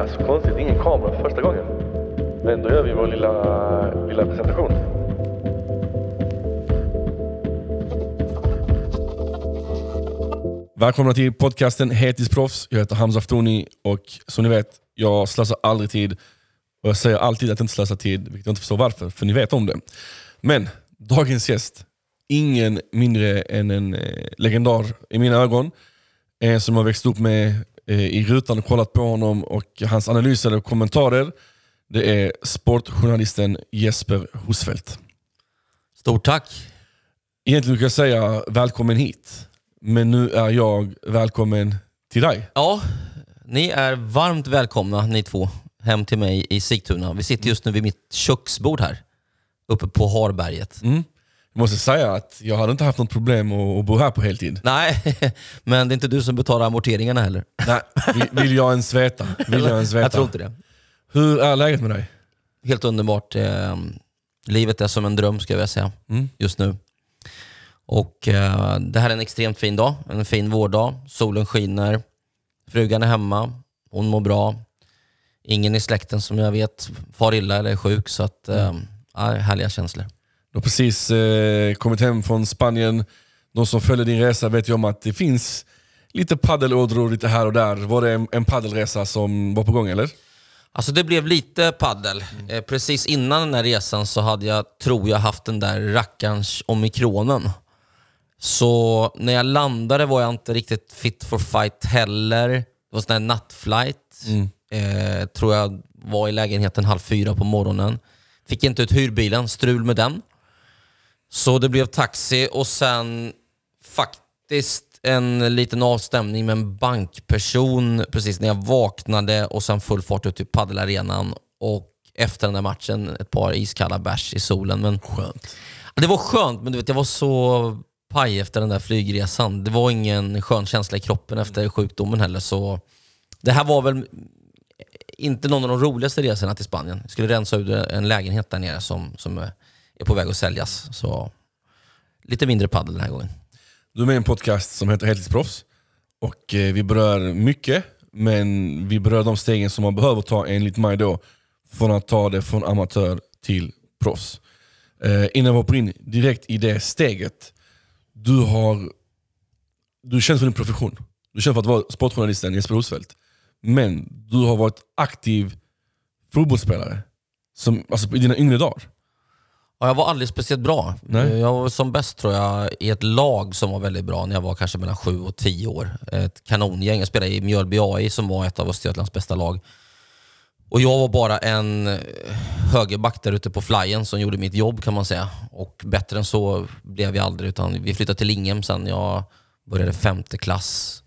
här så konstigt. Ingen kamera för första gången. Men då gör vi vår lilla, lilla presentation. Välkomna till podcasten Hetisproffs. Jag heter Hamza Aftoni och som ni vet, jag slösar aldrig tid. Och jag säger alltid att jag inte slösar tid, vilket jag inte förstår varför, för ni vet om det. Men dagens gäst, ingen mindre än en eh, legendar i mina ögon. En som har växt upp med i rutan och kollat på honom och hans analyser och kommentarer. Det är sportjournalisten Jesper Husfeldt. Stort tack. Egentligen brukar jag säga välkommen hit, men nu är jag välkommen till dig. Ja, ni är varmt välkomna ni två hem till mig i Sigtuna. Vi sitter just nu vid mitt köksbord här, uppe på Harberget. Mm. Jag måste säga att jag hade inte haft något problem att, bo här på heltid. Nej, men det är inte du som betalar amorteringarna heller. Nej, vill, jag ens veta? Vill jag ens veta? Jag tror inte det. Hur är läget med dig? Helt underbart. Eh, livet är som en dröm ska jag vilja säga, Mm. just nu. Och eh, Det här är en extremt fin dag, en fin vårdag. Solen skiner, frugan är hemma, hon mår bra. Ingen i släkten som jag vet far illa eller är sjuk, så att, eh, ja, härliga känslor. Du har precis eh, kommit hem från Spanien. De som följer din resa vet ju om att det finns lite paddelådror lite här och där. Var det en, en paddelresa som var på gång eller? Alltså det blev lite paddel. Eh, precis innan den här resan så hade jag, tror jag, haft den där rackarns omikronen. Så när jag landade var jag inte riktigt fit for fight heller. Det var sån här nattflight. Eh, tror jag var i lägenheten halv fyra på morgonen. Fick inte ut hyrbilen, strul med den. Så det blev taxi och sen faktiskt en liten avstämning med en bankperson precis när jag vaknade och sen full fart ut till paddelarenan och efter den där matchen ett par iskalla bärs i solen. Men Skönt. det var skönt, men du vet, jag var så paj efter den där flygresan. Det var ingen skön känsla i kroppen efter sjukdomen heller. Så det här var väl inte någon av de roligaste resorna till Spanien. Jag skulle rensa ut en lägenhet där nere som, som är är på väg att säljas. Så lite mindre paddel den här gången. Du är med i en podcast som heter Heltidsproffs. Och eh, vi berör mycket, men vi berör de stegen som man behöver ta enligt mig då. Från att ta det från amatör till proffs. Eh, innan vi hoppar in direkt i det steget. Du har du känns för din profession. Du känner för att vara sportjournalisten Jesper Rosfeldt. Men du har varit aktiv fotbollsspelare som, alltså, i dina yngre dagar. Ja, jag var aldrig speciellt bra. Nej. Jag var som bäst tror jag i ett lag som var väldigt bra när jag var kanske mellan 7 och 10 år. Ett kanongäng. Jag spelade i Mjölby AI som var ett av Östergötlands bästa lag. Och jag var bara en eh, högerback där ute på flyen som gjorde mitt jobb kan man säga. Och bättre än så blev jag aldrig. Utan vi flyttade till Linghem sen jag började femte klass.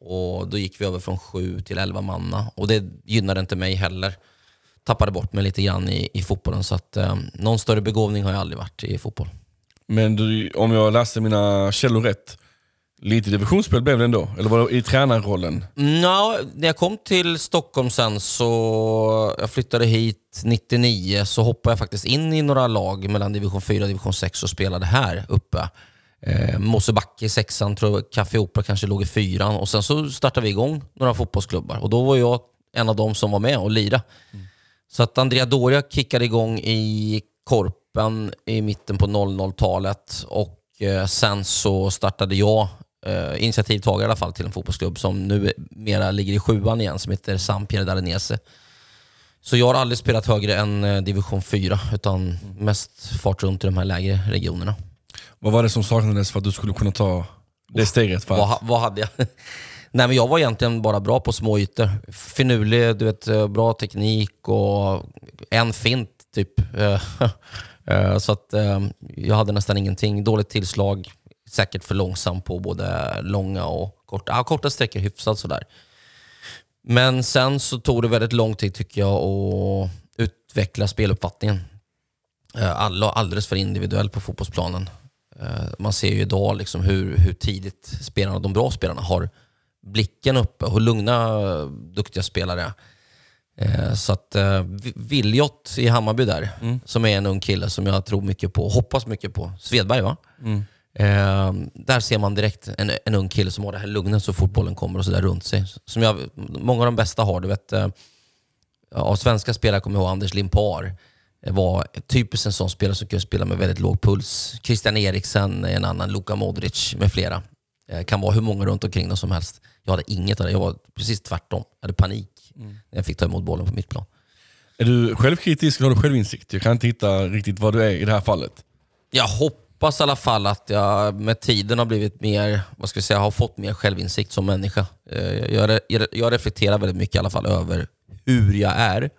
Och Då gick vi över från 7 till 11 manna. Och det gynnade inte mig heller tappade bort mig lite grann i, i fotbollen. Så att, eh, någon större begåvning har jag aldrig varit i fotboll. Men du, om jag läste mina källor rätt, lite divisionsspel blev det ändå? Eller var det i tränarrollen? Nå, när jag kom till Stockholm sen så, jag flyttade hit 99, så hoppade jag faktiskt in i några lag mellan division 4 och division 6 och spelade här uppe. Eh, Mosebacke i sexan, tror jag Café Opera kanske låg i fyran och sen så startade vi igång några fotbollsklubbar och då var jag en av dem som var med och lirade. Så att Andrea Doria kickade igång i Korpen i mitten på 00-talet och eh, sen så startade jag, eh, initiativtagare i alla fall, till en fotbollsklubb som nu mera ligger i sjuan igen som heter San Pierre d'Arenese. Så jag har aldrig spelat högre än eh, division 4 utan mest fart runt i de här lägre regionerna. Vad var det som saknades för att du skulle kunna ta det steget? För Vad, att, ha- vad hade jag? Nej, men jag var egentligen bara bra på små ytor. Finurlig, du vet, eh, bra teknik och en fint typ. Eh, eh, så att jag hade nästan ingenting. Dåligt tillslag, säkert för långsam på både långa och korta. Ja, korta sträckor hyfsat sådär. Men sen så tog det väldigt lång tid tycker jag att utveckla speluppfattningen. Alla alldeles för individuell på fotbollsplanen. Man ser ju idag liksom hur, hur tidigt spelarna, de bra spelarna har blicken uppe. Hur lugna, eh, duktiga spelare är. Eh, Så att eh, Viljot i Hammarby där, som är en ung kille som jag tror mycket på, hoppas mycket på. Svedberg va? Eh, där ser man direkt en, en ung kille som har det här lugnet så fort bollen kommer och så där runt sig. Som jag, många av de bästa har. Du vet, eh, av svenska spelare kommer jag ihåg Anders Limpar. Det var typiskt en sån spelare som kunde spela med väldigt låg puls. Christian Eriksen, en annan, Luka Modric med flera. Det kan vara hur många runt omkring dem som helst. Jag hade inget av det. Jag var precis tvärtom. Jag hade panik mm. när jag fick ta emot bollen på mitt plan. Är du självkritisk eller har du självinsikt? Jag kan inte hitta riktigt vad du är i det här fallet. Jag hoppas i alla fall att jag med tiden har blivit mer, vad ska jag säga, har fått mer självinsikt som människa. Eh, jag, jag reflekterar väldigt mycket i alla fall över hur jag är.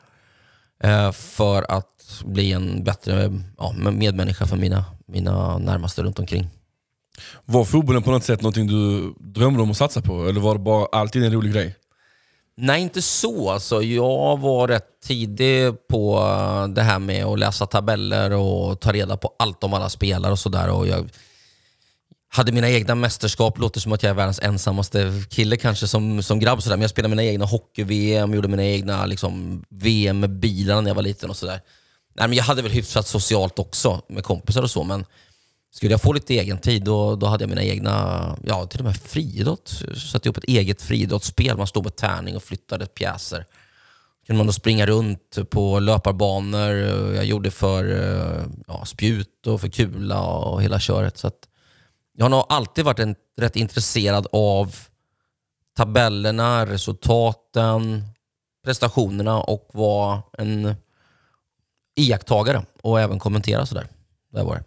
Eh, för att bli en bättre ja, medmänniska för mina, mina närmaste runt omkring. Var fotbollen på något sätt någonting du drömde om att satsa på? Eller var det bara alltid en rolig grej? Nej, inte så. Alltså, jag var rätt tidig på eh, det här med att läsa tabeller och ta reda på allt om alla spelare och sådär. Jag hade mina egna mästerskap, låter som att jag är världens ensammaste kille kanske som, som grabb. Sådär. Men jag spelade mina egna hockey-VM, gjorde mina egna liksom, VM med bilarna när jag var liten och sådär. jag hade väl hyfsat socialt också med kompisar och så, men skulle jag få lite egen tid då, då hade jag mina egna, ja till och med friidrott. Satte ihop ett eget friidrottsspel. Man stod på tärning och flyttade pjäser. Kunde man då springa runt på löparbanor. Jag gjorde för eh, ja, spjut och för kula och hela köret. Så jag har nog alltid varit en, rätt intresserad av tabellerna, resultaten, prestationerna och var en iakttagare och även kommentera sådär. Där var det.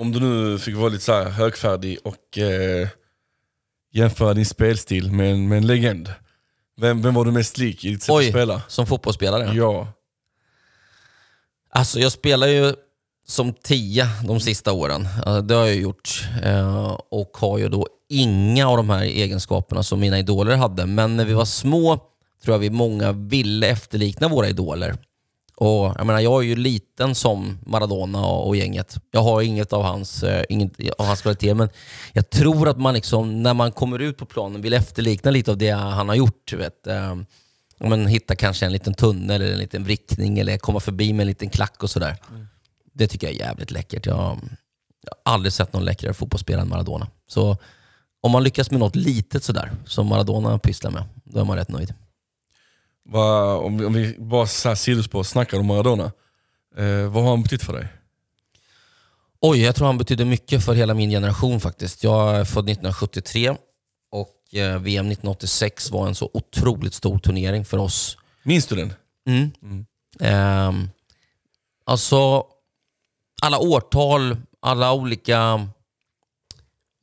Om du nu fick vara lite så högfärdig och eh, jämföra din spelstil med en, med en legend. Vem, vem var du mest lik i ditt sätt Oj, att spela? som fotbollsspelare? Ja. Alltså jag spelar ju som tia de sista åren. Det har jag gjort. Eh, och har ju då inga av de här egenskaperna som mina idoler hade. Men när vi var små tror jag vi många ville efterlikna våra idoler. Och jag, menar, jag är ju liten som Maradona och, och gänget. Jag har inget av hans, eh, inget av hans kvaliteter, men jag tror att man liksom, när man kommer ut på planen vill efterlikna lite av det han har gjort. Vet, eh, men hitta kanske en liten tunnel eller en liten vrickning eller komma förbi med en liten klack och sådär. Mm. Det tycker jag är jävligt läckert. Jag, jag har aldrig sett någon läckrare fotbollsspelare än Maradona. Så om man lyckas med något litet sådär, som Maradona pysslar med, då är man rätt nöjd. Va, om, om vi bara sidospår snackar om Maradona, eh, vad har han betytt för dig? Oj, jag tror han betydde mycket för hela min generation faktiskt. Jag är född 1973 och eh, VM 1986 var en så otroligt stor turnering för oss. Minns du den? Mm. mm. Eh, alltså, alla årtal, alla olika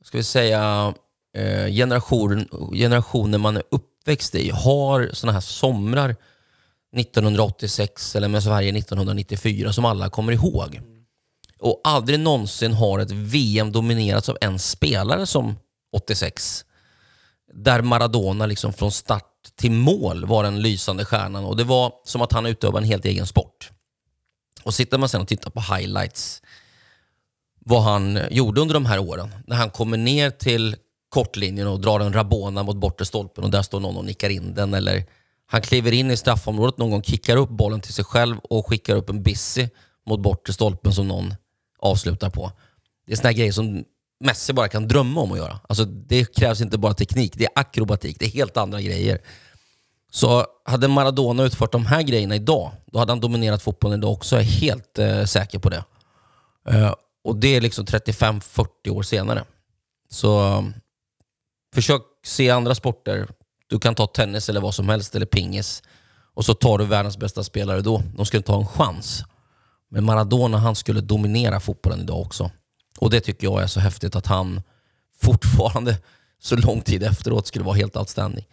ska vi säga, eh, generation, generationer man är uppväxt i har sådana här somrar 1986 eller med Sverige 1994 som alla kommer ihåg. Och aldrig någonsin har ett VM dominerats av en spelare som 86. Där Maradona liksom från start till mål var den lysande stjärnan och det var som att han utövade en helt egen sport. Och sitter man sen och tittar på highlights, vad han gjorde under de här åren. När han kommer ner till kortlinjen och drar en Rabona mot bortre stolpen och där står någon och nickar in den. Eller han kliver in i straffområdet någon gång, kickar upp bollen till sig själv och skickar upp en Bissi mot bortre stolpen som någon avslutar på. Det är såna grejer som Messi bara kan drömma om att göra. Alltså, det krävs inte bara teknik, det är akrobatik, det är helt andra grejer. Så hade Maradona utfört de här grejerna idag, då hade han dominerat fotbollen idag också. Jag är helt eh, säker på det. Eh, och det är liksom 35-40 år senare. Så försök se andra sporter. Du kan ta tennis eller vad som helst, eller pingis. Och så tar du världens bästa spelare då. De skulle inte ha en chans. Men Maradona han skulle dominera fotbollen idag också. Och det tycker jag är så häftigt att han fortfarande så lång tid efteråt skulle vara helt outstanding.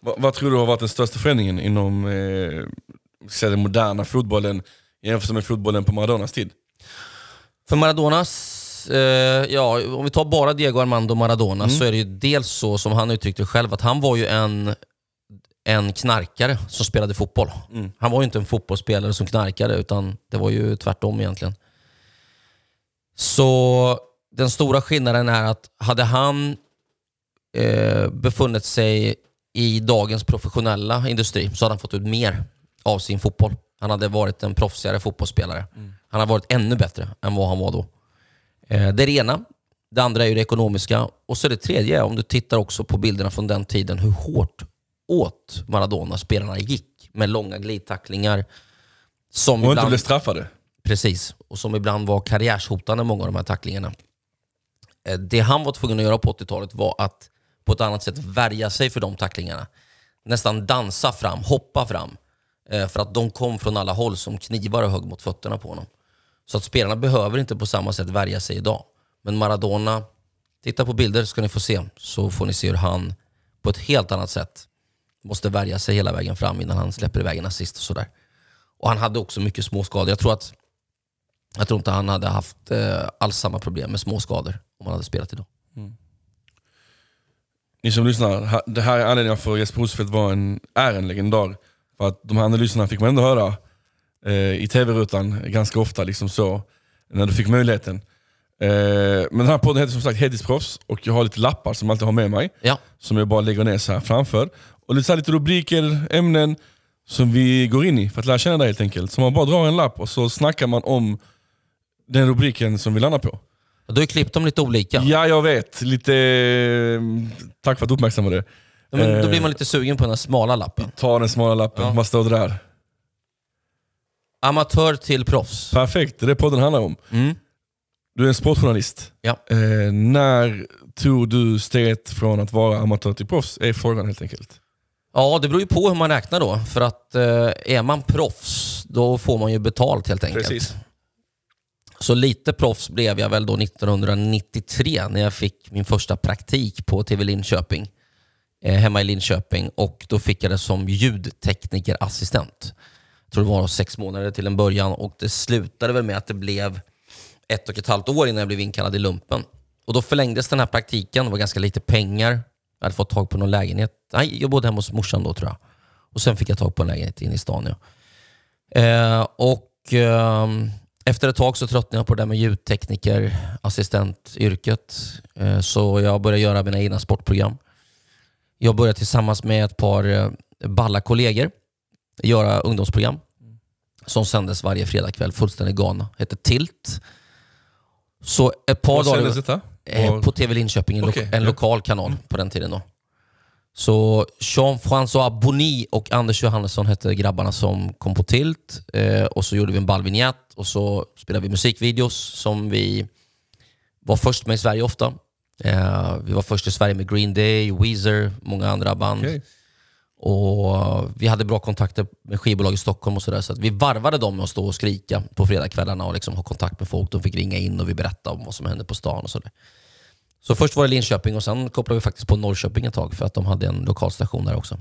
Vad, vad, tror du har varit den största förändringen inom eh, den moderna fotbollen jämfört med fotbollen på Maradonas tid? För Maradonas, eh, ja, om vi tar bara Diego Armando Maradona mm. så är det ju dels så som han uttryckte själv att han var ju en, en knarkare som spelade fotboll. Mm. Han var ju inte en fotbollsspelare som knarkade utan det var ju tvärtom egentligen. Så den stora skillnaden är att hade han eh, befunnit sig i dagens professionella industri så hade han fått ut mer av sin fotboll. Han hade varit en proffsigare fotbollsspelare. Mm. Han har varit ännu bättre än vad han var då. Eh, det är det ena. Det andra är ju det ekonomiska. Och så det tredje, om du tittar också på bilderna från den tiden, hur hårt åt Maradona spelarna gick. med långa glidtacklingar. Som Och inte ibland, blev straffade. precis, och som ibland var karriärshotande, många av de här tacklingarna. Eh, Det han var tvungen att göra på 80-talet var att på ett annat sätt värja sig för de tacklingarna. Nästan dansa fram, hoppa fram. Eh, För att de kom från alla håll som knivar och högg mot fötterna på honom. Så att spelarna behöver inte på samma sätt värja sig idag. Men Maradona, titta på bilder ska ni få se, så får ni se hur han på ett helt annat sätt måste värja sig hela vägen fram innan han släpper iväg en assist och sådär. Och han hade också mycket småskador. Jag tror, att, jag tror inte han hade haft eh, alls samma problem med småskador om han hade spelat idag. Mm. Ni som lyssnar, det här är anledningen för Jesper Rosfeldt var en, är en legendar. För att de här analyserna fick man ändå höra i tv-rutan ganska ofta, liksom så, när du fick möjligheten. Eh, men den här podden heter som sagt Heltidsproffs och jag har lite lappar som jag alltid har med mig. Ja, Som jag bara lägger ner så här framför. Och lite, så lite rubriker, ämnen som vi går in i för att lära känna dig helt enkelt. Så man bara drar en lapp och så snackar man om den rubriken som vi landar på. och du har klippt dem lite olika. Ja, jag vet. Lite... eh, Tack för att du uppmärksammade det. Men då Eh, blir man lite sugen på den här smala lappen. Ta den smala lappen, Ja. vad står det där? Amatör till proffs. Perfekt, det är det podden handlar om. Mm. Du är en sportjournalist. Ja. Eh, när tog du steget från att vara amatör till proffs? Är frågan helt enkelt. Ja, det beror ju på hur man räknar då. För att eh, är man proffs, då får man ju betalt helt enkelt. Precis. Så lite proffs blev jag väl då 1993 när jag fick min första praktik på TV Linköping. Eh, hemma i Linköping. Och då fick jag det som ljudteknikerassistent. Jag tror det var sex månader till en början och det slutade väl med att det blev ett och ett halvt år innan jag blev inkallad i lumpen. Och då förlängdes den här praktiken, det var ganska lite pengar. Jag hade fått tag på någon lägenhet. Nej, jag bodde hemma hos morsan då tror jag. Och sen fick jag tag på en lägenhet inne i stan. Ja. Eh, och eh, efter ett tag så tröttnade jag på det där med ljudtekniker, assistentyrket. Eh, så jag började göra mina egna sportprogram. Jag började tillsammans med ett par eh, balla kollegor göra ungdomsprogram som sändes varje fredagkväll, fullständigt galna. Hette Tilt. Så ett par Vad dagar... sändes detta? Eh, Var- på TV Linköping, en, lo- Okej, en ja. lokal kanal på den tiden. då. Så Jean-François Bonny och Anders Johannesson hette grabbarna som kom på Tilt. Eh, och så gjorde vi en ballvinjett och så spelade vi musikvideos som vi var först med i Sverige ofta. Eh, vi var först i Sverige med Green Day, Weezer, många andra band. Okej. Och Vi hade bra kontakter med skivbolag i Stockholm och sådär. Så vi varvade dem med att stå och skrika på fredagskvällarna och liksom ha kontakt med folk. De fick ringa in och vi berättade om vad som hände på stan och sådär. Så först var det Linköping och sen kopplade vi faktiskt på Norrköping ett tag för att de hade en lokalstation där också.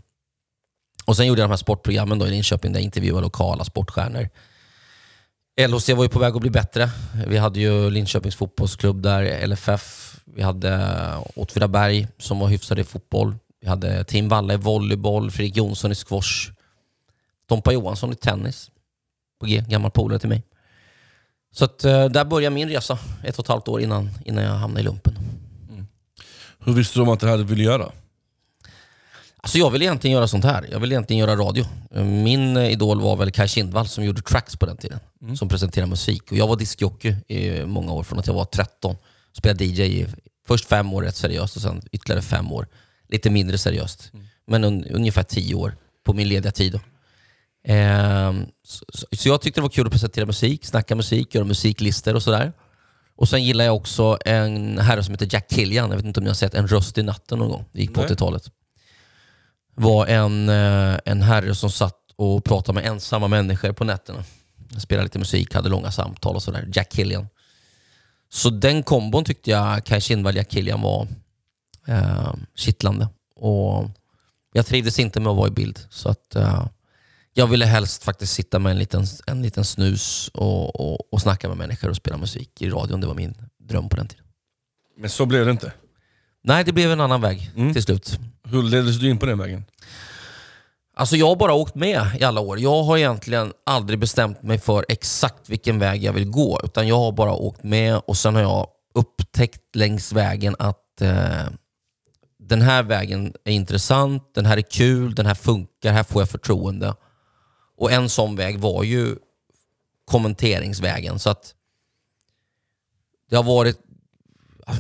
Och Sen gjorde jag de här sportprogrammen då i Linköping där jag intervjuade lokala sportstjärnor. LHC var ju på väg att bli bättre. Vi hade ju Linköpings fotbollsklubb där, LFF. Vi hade Åtvidaberg som var hyfsade i fotboll. Vi hade Tim Walla i volleyboll, Fredrik Jonsson i squash. Tompa Johansson i tennis. På G, gammal polare till mig. Så att, eh, där började min resa, ett och ett halvt år innan, innan jag hamnade i lumpen. Hur visste du om att det här du ville göra? Alltså jag vill egentligen göra sånt här. Jag vill egentligen göra radio. Min eh, idol var väl Kaj Kindvall som gjorde tracks på den tiden. Som presenterade musik. Och jag var diskjockey i många år, från att jag var 13. Spelade DJ i först fem år rätt seriöst och sen ytterligare fem år lite mindre seriöst. Men un, ungefär tio år på min lediga tid. Då. Ehm, så, så, jag tyckte det var kul att presentera musik, snacka musik, göra musiklistor och sådär. Och sen gillar jag också en herre som heter Jack Killian. Jag vet inte om ni har sett En röst i natten någon gång. Det gick på Nej. 80-talet var en, eh, en herre som satt och pratade med ensamma människor på nätterna. Spelade lite musik, hade långa samtal och sådär. Jack Killian. Så den kombon tyckte jag Kaj Kindvall Jack Killian var eh, kittlande. Och jag trivdes inte med att vara i bild. Så att eh, jag ville helst faktiskt sitta med en liten, en liten snus och, och, och snacka med människor och spela musik i radion. Det var min dröm på den tiden. Men så blev det inte. Nej, det blev en annan väg Mm. till slut. Hur leddes du in på den vägen? Alltså jag har bara åkt med i alla år. Jag har egentligen aldrig bestämt mig för exakt vilken väg jag vill gå. Utan jag har bara åkt med och sen har jag upptäckt längs vägen att eh, den här vägen är intressant, den här är kul, den här funkar, här får jag förtroende. Och en sån väg var ju kommenteringsvägen. Så att det har varit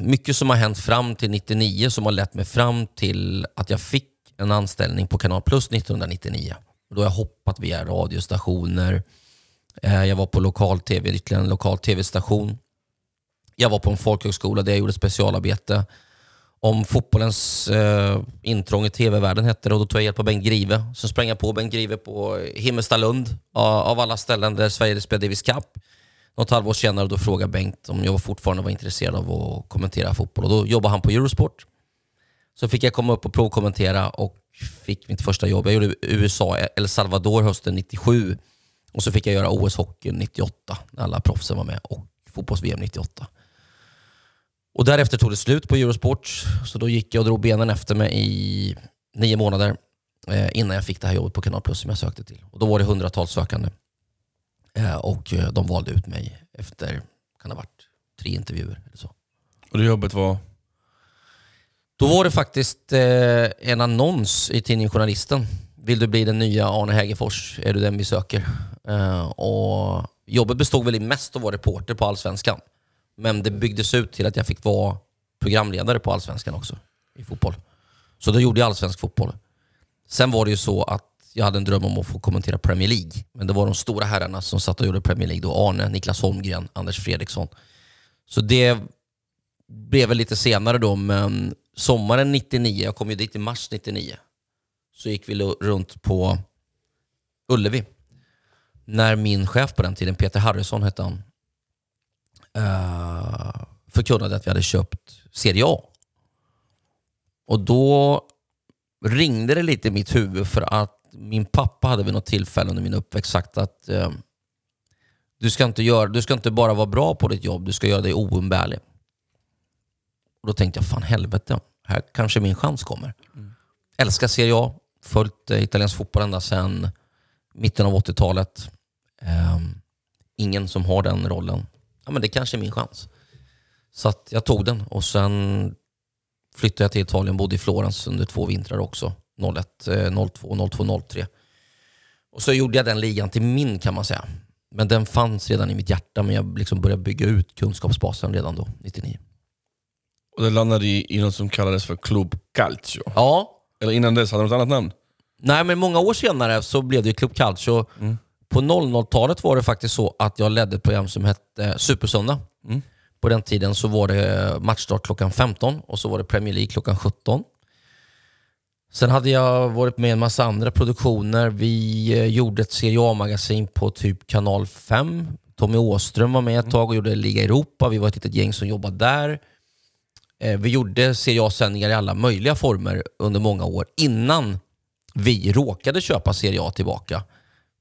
mycket som har hänt fram till 99 som har lett mig fram till att jag fick en anställning på Kanal Plus 1999. Då har jag hoppat via radiostationer. Eh, jag var på lokal-tv, ytterligare en lokal tv-station. Jag var på en folkhögskola där jag gjorde specialarbete om fotbollens eh, intrång i tv-världen hette det och då tog jag hjälp av Bengt Grive. Så sprang jag på Bengt Grive på Himmelstalund av alla ställen där Sverige spelade Davis Cup. Något halvår senare då frågade Bengt om jag fortfarande var intresserad av att kommentera fotboll och då jobbade han på Eurosport. Så fick jag komma upp och provkommentera och fick mitt första jobb. Jag gjorde USA, El Salvador hösten 97 och så fick jag göra OS-hockey 98 när alla proffsen var med och fotbolls-VM 98. Och därefter tog det slut på Eurosport, så då gick jag och drog benen efter mig i nio månader eh, innan jag fick det här jobbet på Kanal Plus som jag sökte till. Och Då var det hundratals sökande eh, och eh, de valde ut mig efter, kan ha varit, tre intervjuer eller så. Och det jobbet var? Då var det faktiskt eh, en annons i tidningen Journalisten. Vill du bli den nya Arne Hägerfors? Är du den vi söker? Eh, och jobbet bestod väl mest av att vara reporter på Allsvenskan. Men det byggdes ut till att jag fick vara programledare på Allsvenskan också i fotboll. Så då gjorde jag allsvensk fotboll. Sen var det ju så att jag hade en dröm om att få kommentera Premier League. Men det var de stora herrarna som satt och gjorde Premier League. Då Arne, Niklas Holmgren, Anders Fredriksson. Så det blev väl lite senare då, men sommaren 99, jag kom ju dit i mars 99, så gick vi runt på Ullevi. När min chef på den tiden, Peter Harrison hette han, uh, förkunnade att vi hade köpt Serie A. Och då ringde det lite i mitt huvud för att min pappa hade vid något tillfälle under min uppväxt sagt att uh, du, ska inte göra, du ska inte bara vara bra på ditt jobb, du ska göra dig oumbärlig. Och då tänkte jag, fan helvete, här kanske min chans kommer. Mm. Älskar Serie A, följt eh, italiensk fotboll ända sedan mitten av 80-talet. Um, ehm, ingen som har den rollen ja, men det kanske är min chans. Så att jag tog den och sen flyttade jag till Italien, bodde i Florens under två vintrar också. 01, 02, 02, 03. Och så gjorde jag den ligan till min kan man säga. Men den fanns redan i mitt hjärta, men jag liksom började bygga ut kunskapsbasen redan då, 99. Och det landade i, i något som kallades för Club Calcio? Ja. Eller innan dess, hade du något annat namn? Nej, men många år senare så blev det Club Calcio. Mm. På 00-talet var det faktiskt så att jag ledde ett program som hette Supersöndag. Mm. På den tiden så var det matchstart klockan 15 och så var det Premier League klockan 17. Sen hade jag varit med i en massa andra produktioner. Vi eh, gjorde ett Serie A-magasin på typ kanal 5. Tommy Åström var med ett tag och gjorde Liga Europa. Vi var ett litet gäng som jobbade där. Eh, vi gjorde Serie A-sändningar i alla möjliga former under många år innan vi råkade köpa Serie A tillbaka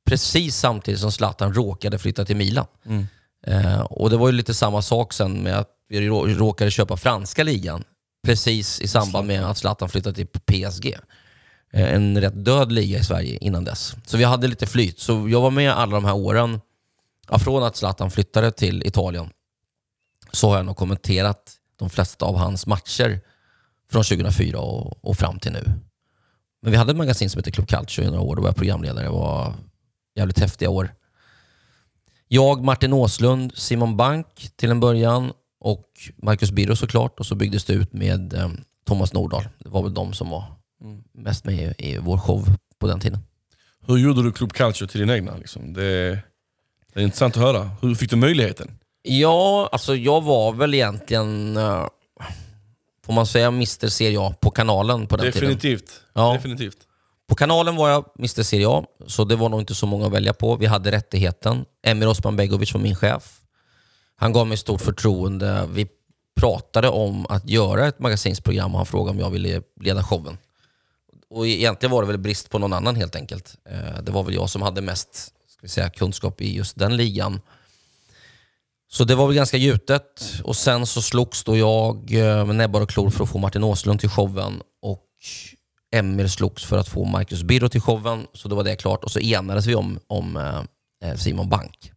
precis samtidigt som Zlatan råkade flytta till Milan. Mm. Eh, och Det var ju lite samma sak sen med att vi råkade köpa franska ligan precis i samband med att Zlatan flyttade till PSG. Eh, en rätt död liga i Sverige innan dess. Så vi hade lite flyt. Så jag var med alla de här åren. Ja, från att Zlatan flyttade till Italien så har jag nog kommenterat de flesta av hans matcher från 2004 och, och fram till nu. Men vi hade ett magasin som hette Club Calcio i några år. Då var jag programledare. Det var jävligt häftiga år. Jag, Martin Åslund, Simon Bank till en början och Marcus Birro såklart. Och så byggdes det ut med eh, Thomas Nordahl. Det var väl de som var mest med i, i vår show på den tiden. Hur gjorde du Club Culture till din egna? Liksom? Det, det, är intressant att höra. Hur fick du möjligheten? Ja, alltså jag var väl egentligen, uh, får man säga Mr Serie A på kanalen på den Definitivt. tiden. Ja. Definitivt. På kanalen var jag Mr Serie A, så det var nog inte så många att välja på. Vi hade rättigheten. Emir Osman Begovic var min chef. Han gav mig stort förtroende. Vi pratade om att göra ett magasinsprogram och han frågade om jag ville leda showen. Och egentligen var det väl brist på någon annan helt enkelt. Eh, det var väl jag som hade mest ska vi säga, kunskap i just den ligan. Så det var väl ganska gjutet. Och sen så slogs då jag eh, med näbbar och klor för att få Martin Åslund till showen. Och Emil slogs för att få Marcus Birro till showen, så då var det klart. Och så enades vi om, om eh, Simon Bank.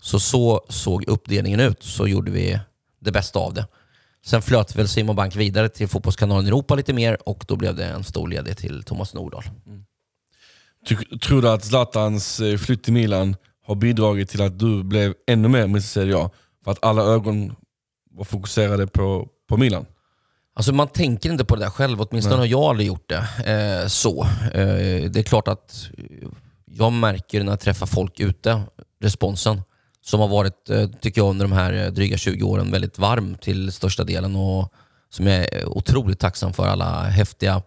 Så så såg uppdelningen ut. Så gjorde vi det bästa av det. Sen flöt väl Simon Bank vidare till Fotbollskanalen Europa lite mer och då blev det en stor ledig till Thomas Nordahl. Mm. Tror du att Zlatans eh, flytt till Milan har bidragit till att du blev ännu mer med Serie A? För att alla ögon var fokuserade på, på Milan? Alltså man tänker inte på det där själv, åtminstone har jag aldrig gjort det eh, så. Eh, det är klart att jag märker när jag träffar folk ute, responsen, som har varit, eh, tycker jag, under de här eh, dryga 20 åren väldigt varm till största delen och som jag är otroligt tacksam för alla häftiga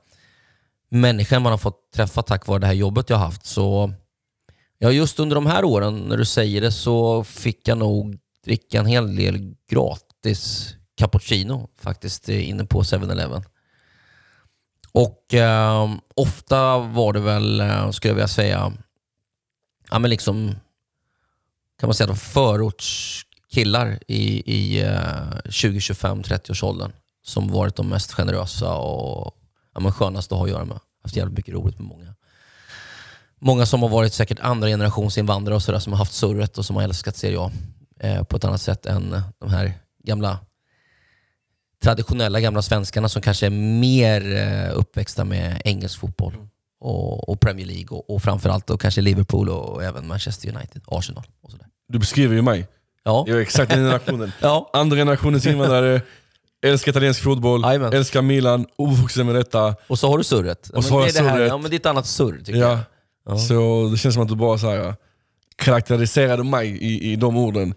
människor man har fått träffa tack vare det här jobbet jag har haft. Så ja, just under de här åren, när du säger det, så fick jag nog dricka en hel del gratis cappuccino faktiskt eh, inne på 7-Eleven. Och eh, ofta var det väl, eh, skulle jag vilja säga, ja, men liksom, kan man säga förortskillar i, i eh, 20-25-30-årsåldern som varit de mest generösa och ja, men skönaste att ha att göra med. Haft jävligt mycket roligt med många. Många som har varit säkert andra generations invandrare och sådär som har haft surret och som har älskat Serie A eh, på ett annat sätt än de här gamla traditionella gamla svenskarna som kanske är mer eh, uppväxta med engelsk fotboll och, och Premier League och, och framförallt då kanske Liverpool och även Manchester United, Arsenal och sådär. Du beskriver ju mig. Ja. Jag är exakt den generationen. Ja. Andra generationens invandrare, älskar italiensk fotboll, Jajamän. älskar Milan, uppvuxen med detta. Och så har du surret. Ja, Och så har jag det, här, ja, men det är ett annat surr tycker jag. Ja. Så det känns som att du bara så här, karaktäriserade mig i, i de orden.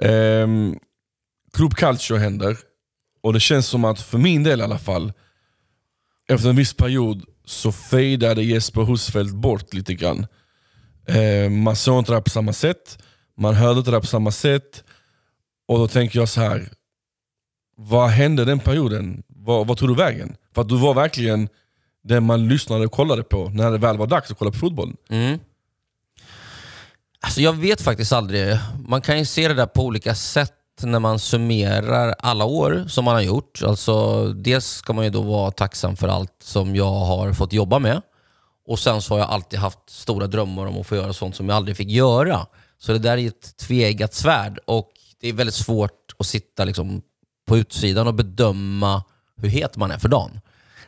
Um, Club Calcio händer, och det känns som att, för min del i alla fall, efter en viss period så fejdade Jesper Husfeldt bort lite grann. Eh, man såg inte det här på samma sätt, man hörde inte det här på samma sätt. Och då tänker jag så här. vad hände den perioden? Vad, vad tog du vägen? För att du var verkligen den man lyssnade och kollade på när det väl var dags att kolla på fotboll. Mm. Alltså jag vet faktiskt aldrig. Man kan ju se det där på olika sätt när man summerar alla år som man har gjort. Alltså, dels ska man ju då vara tacksam för allt som jag har fått jobba med. Och sen så har jag alltid haft stora drömmar om att få göra sånt som jag aldrig fick göra. Så det där är ett tveeggat svärd och det är väldigt svårt att sitta liksom på utsidan och bedöma hur het man är för dagen.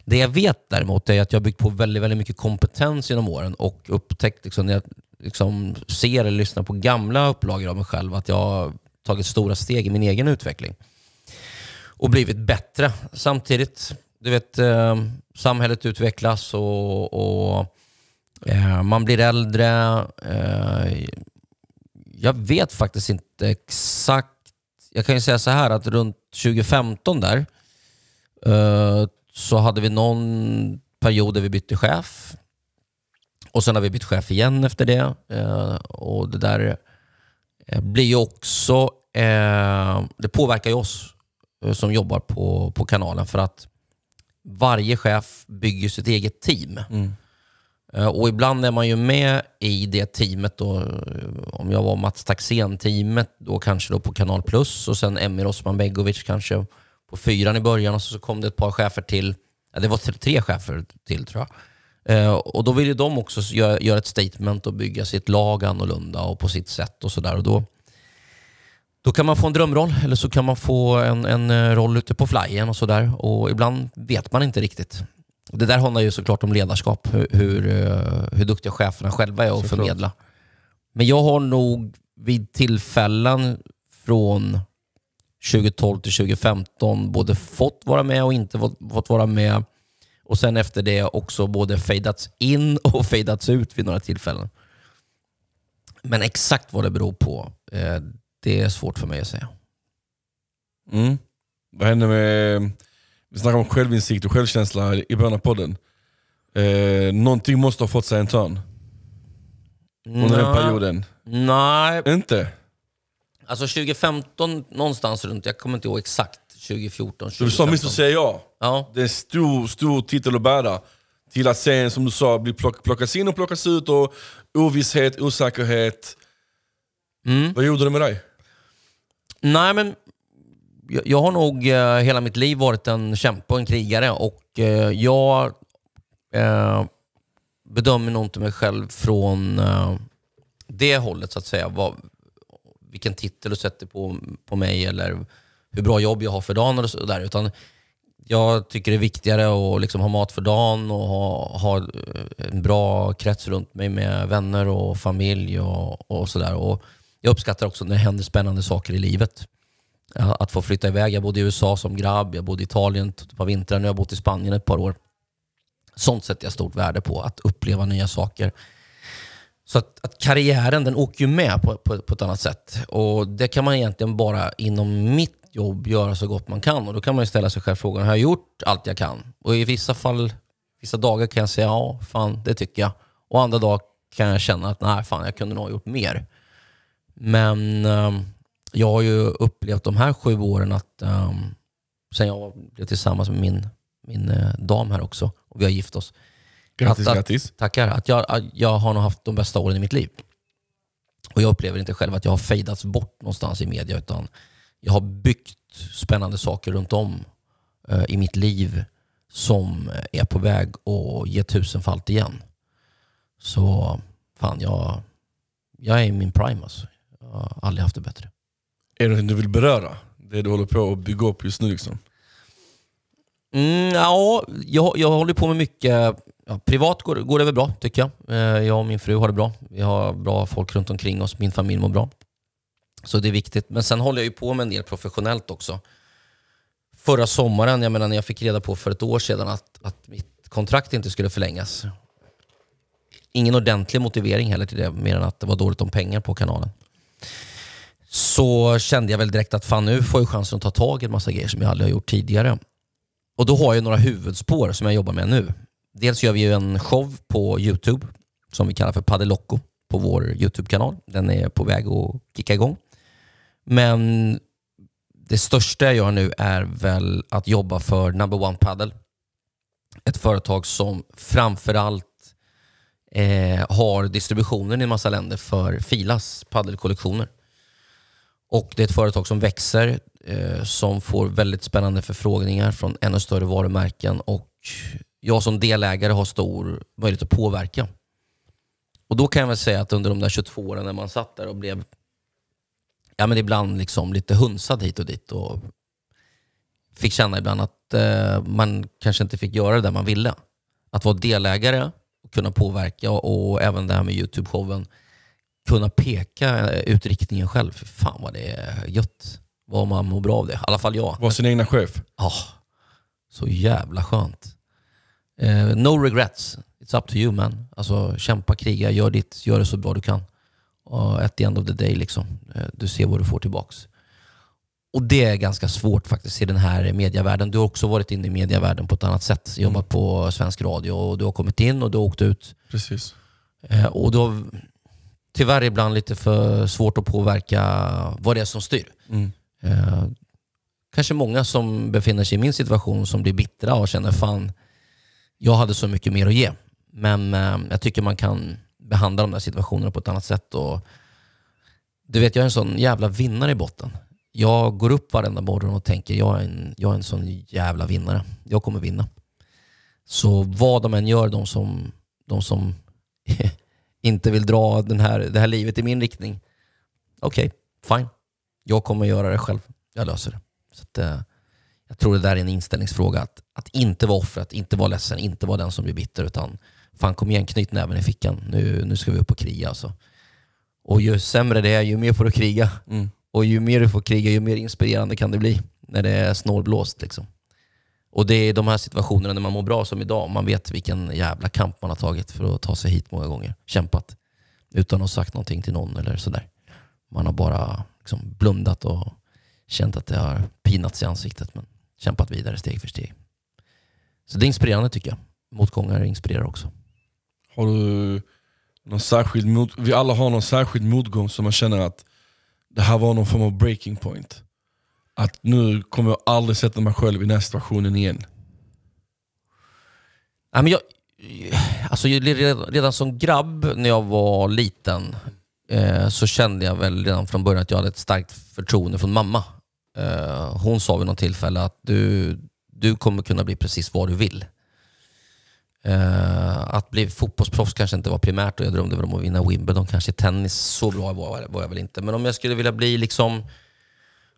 Det jag vet däremot är att jag har byggt på väldigt, väldigt mycket kompetens genom åren och upptäckt liksom, när jag liksom ser eller lyssnar på gamla upplagor av mig själv att jag tagit stora steg i min egen utveckling och blivit bättre. Samtidigt, du vet, eh, samhället utvecklas och, och eh, man blir äldre. Eh, jag vet faktiskt inte exakt. Jag kan ju säga så här att runt 2015 där eh, så hade vi någon period där vi bytte chef. Och sen har vi bytt chef igen efter det. Eh, och det där eh, blir ju också... Eh, det påverkar ju oss eh, som jobbar på, på kanalen för att varje chef bygger sitt eget team. Eh, Och ibland är man ju med i det teamet. Då, eh, om jag var Mats Taxén-teamet, då kanske då på Kanal Plus och sen Emir Osman Begovic kanske på fyran i början och så kom det ett par chefer till. Ja, det var tre chefer till tror jag. Eh, och då vill ju de också göra, göra ett statement och bygga sitt lag annorlunda och på sitt sätt och sådär. Då, då kan man få en drömroll eller så kan man få en, en eh, roll ute på flyen och sådär. Och ibland vet man inte riktigt. Det där handlar ju såklart om ledarskap, hur, hur, eh, hur duktiga cheferna själva är att Såklart. förmedla. Men jag har nog vid tillfällen från 2012 till 2015 både fått vara med och inte fått, fått vara med. Och sen efter det också både fejdats in och fejdats ut vid några tillfällen. Men exakt vad det beror på, eh, det är svårt för mig att säga. Mm. Vad hände med... Vi snackade om självinsikt och självkänsla i början av podden. Eh, någonting måste ha fått sig en törn under den perioden. Nej, Inte? alltså 2015 någonstans runt, jag kommer inte ihåg exakt, 2014, Så du sa 2015. Mr säger ja. Ja, Det är en stor, stor titel att bära. Till att sen, som du sa, bli plock, plockas in och plockas ut och ovisshet, osäkerhet. Mm. Vad gjorde det med dig? Nej, men jag, jag har nog eh, hela mitt liv varit en kämpe och en krigare och eh, jag eh, bedömer nog inte mig själv från eh, det hållet så att säga. Vad, vilken titel du sätter på, på mig eller hur bra jobb jag har för dagen och så där. Utan jag tycker det är viktigare att liksom ha mat för dagen och ha, ha en bra krets runt mig med vänner och familj och, och sådär. Och Jag uppskattar också när det händer spännande saker i livet. Att få flytta iväg. Jag bodde i USA som grabb, jag bodde i Italien ett par vintrar, nu har jag bott i Spanien ett par år. Sånt sätter jag stort värde på, att uppleva nya saker. Så att, att karriären den åker ju med på, på, på ett annat sätt. Och Det kan man egentligen bara inom mitt jobb göra så gott man kan. Och Då kan man ju ställa sig själv frågan, har jag gjort allt jag kan? Och i vissa fall, vissa dagar kan jag säga ja, fan det tycker jag. Och andra dagar kan jag känna att nej, fan jag kunde nog ha gjort mer. Men ehm, jag har ju upplevt de här sju åren att um, sen jag blev tillsammans med min, min eh, dam här också, och vi har gift oss. Grattis, Att- att- grattis. Tackar. Att jag, att jag har nog haft de bästa åren i mitt liv. Och Jag upplever inte själv att jag har fejdats bort någonstans i media, utan jag har byggt spännande saker runt om eh, i mitt liv som är på väg att ge tusenfalt igen. Så fan, jag, jag är i min prime alltså. Jag har aldrig haft det bättre. Är det någonting du vill beröra? Det du håller på att bygga upp just nu liksom? Mm, ja, jag, jag håller på med mycket. Ja, privat går, går det väl bra tycker jag. Eh, Jag och min fru har det bra. Vi har bra folk runt omkring oss. Min familj mår bra. Så det är viktigt. Men sen håller jag ju på med en del professionellt också. Förra sommaren, jag menar när jag fick reda på för ett år sedan att, att mitt kontrakt inte skulle förlängas. Ingen ordentlig motivering heller till det, mer än att det var dåligt om pengar på kanalen. Så kände jag väl direkt att fan nu får jag chansen att ta tag i en massa grejer som jag aldrig har gjort tidigare. Och då har jag några huvudspår som jag jobbar med nu. Dels gör vi ju en show på Youtube som vi kallar för Padelocco på vår Youtube-kanal. Den är på väg att kicka igång. Men det största jag gör nu är väl att jobba för Number One Paddle. Ett företag som framförallt eh, har distributionen i en massa länder för Filas paddelkollektioner. Och det är ett företag som växer, eh, som får väldigt spännande förfrågningar från ännu större varumärken och jag som delägare har stor möjlighet att påverka. Och då kan jag väl säga att under de där 22 åren när man satt där och blev ja, men ibland liksom lite hunsad hit och dit och fick känna ibland att eh, man kanske inte fick göra det där man ville. Att vara delägare och kunna påverka och, även det här med Youtube-showen kunna peka ut riktningen själv. Fy fan vad det är gött. Vad man mår bra av det. I alla fall jag. Var sin egna chef. Ja, så jävla skönt. Eh, no regrets. It's up to you man. Alltså kämpa, kriga, gör ditt, gör det så bra du kan. Och at the end of the day, liksom, eh, du ser vad du får tillbaks. Och det är ganska svårt faktiskt i den här medievärlden. Du har också varit inne i medievärlden på ett annat sätt. Jobbat på svensk radio och du har kommit in och du har åkt ut. Precis. Eh, och du har tyvärr ibland lite för svårt att påverka vad det är som styr. Mm. Eh, kanske många som befinner sig i min situation som blir bittra och känner fan, jag hade så mycket mer att ge. Men jag tycker man kan behandla de där situationerna på ett annat sätt. Och, du vet, jag är en sån jävla vinnare i botten. Jag går upp varenda morgon och tänker jag är en, jag är en sån jävla vinnare. Jag kommer vinna. Så vad de än gör, de som, de som inte vill dra den här, det här livet i min riktning. Okej, fine. Jag kommer göra det själv. Jag löser det. Så att, eh, jag tror det där är en inställningsfråga. Att, att inte vara offret, inte vara ledsen, inte vara den som blir bitter. Utan fan kom igen, knyt näven i fickan. Nu, nu ska vi upp och kriga. Alltså. Och ju sämre det är, ju mer får du kriga. Mm. Och ju mer du får kriga, ju mer inspirerande kan det bli. När det är snålblåst. Liksom. Och det är de här situationerna när man mår bra som idag. Man vet vilken jävla kamp man har tagit för att ta sig hit många gånger. Kämpat. Utan att ha sagt någonting till någon eller sådär. Man har bara liksom blundat och känt att det har pinats i ansiktet. Men kämpat vidare steg för steg. Så det är inspirerande tycker jag. Motgångar inspirerar också. Har du någon särskild mot, vi alla har någon särskild motgång som man känner att det här var någon form av breaking point. Att nu kommer jag aldrig sätta mig själv i den här situationen igen. Ja, men jag, alltså, redan, redan som grabb när jag var liten eh, så kände jag väl redan från början att jag hade ett starkt förtroende från mamma. Eh, hon sa vid något tillfälle att du, du kommer kunna bli precis vad du vill. Eh, att bli fotbollsproffs kanske inte var primärt och jag drömde väl om att vinna Wimbledon. Kanske tennis, så bra var, var jag väl inte. Men om jag skulle vilja bli liksom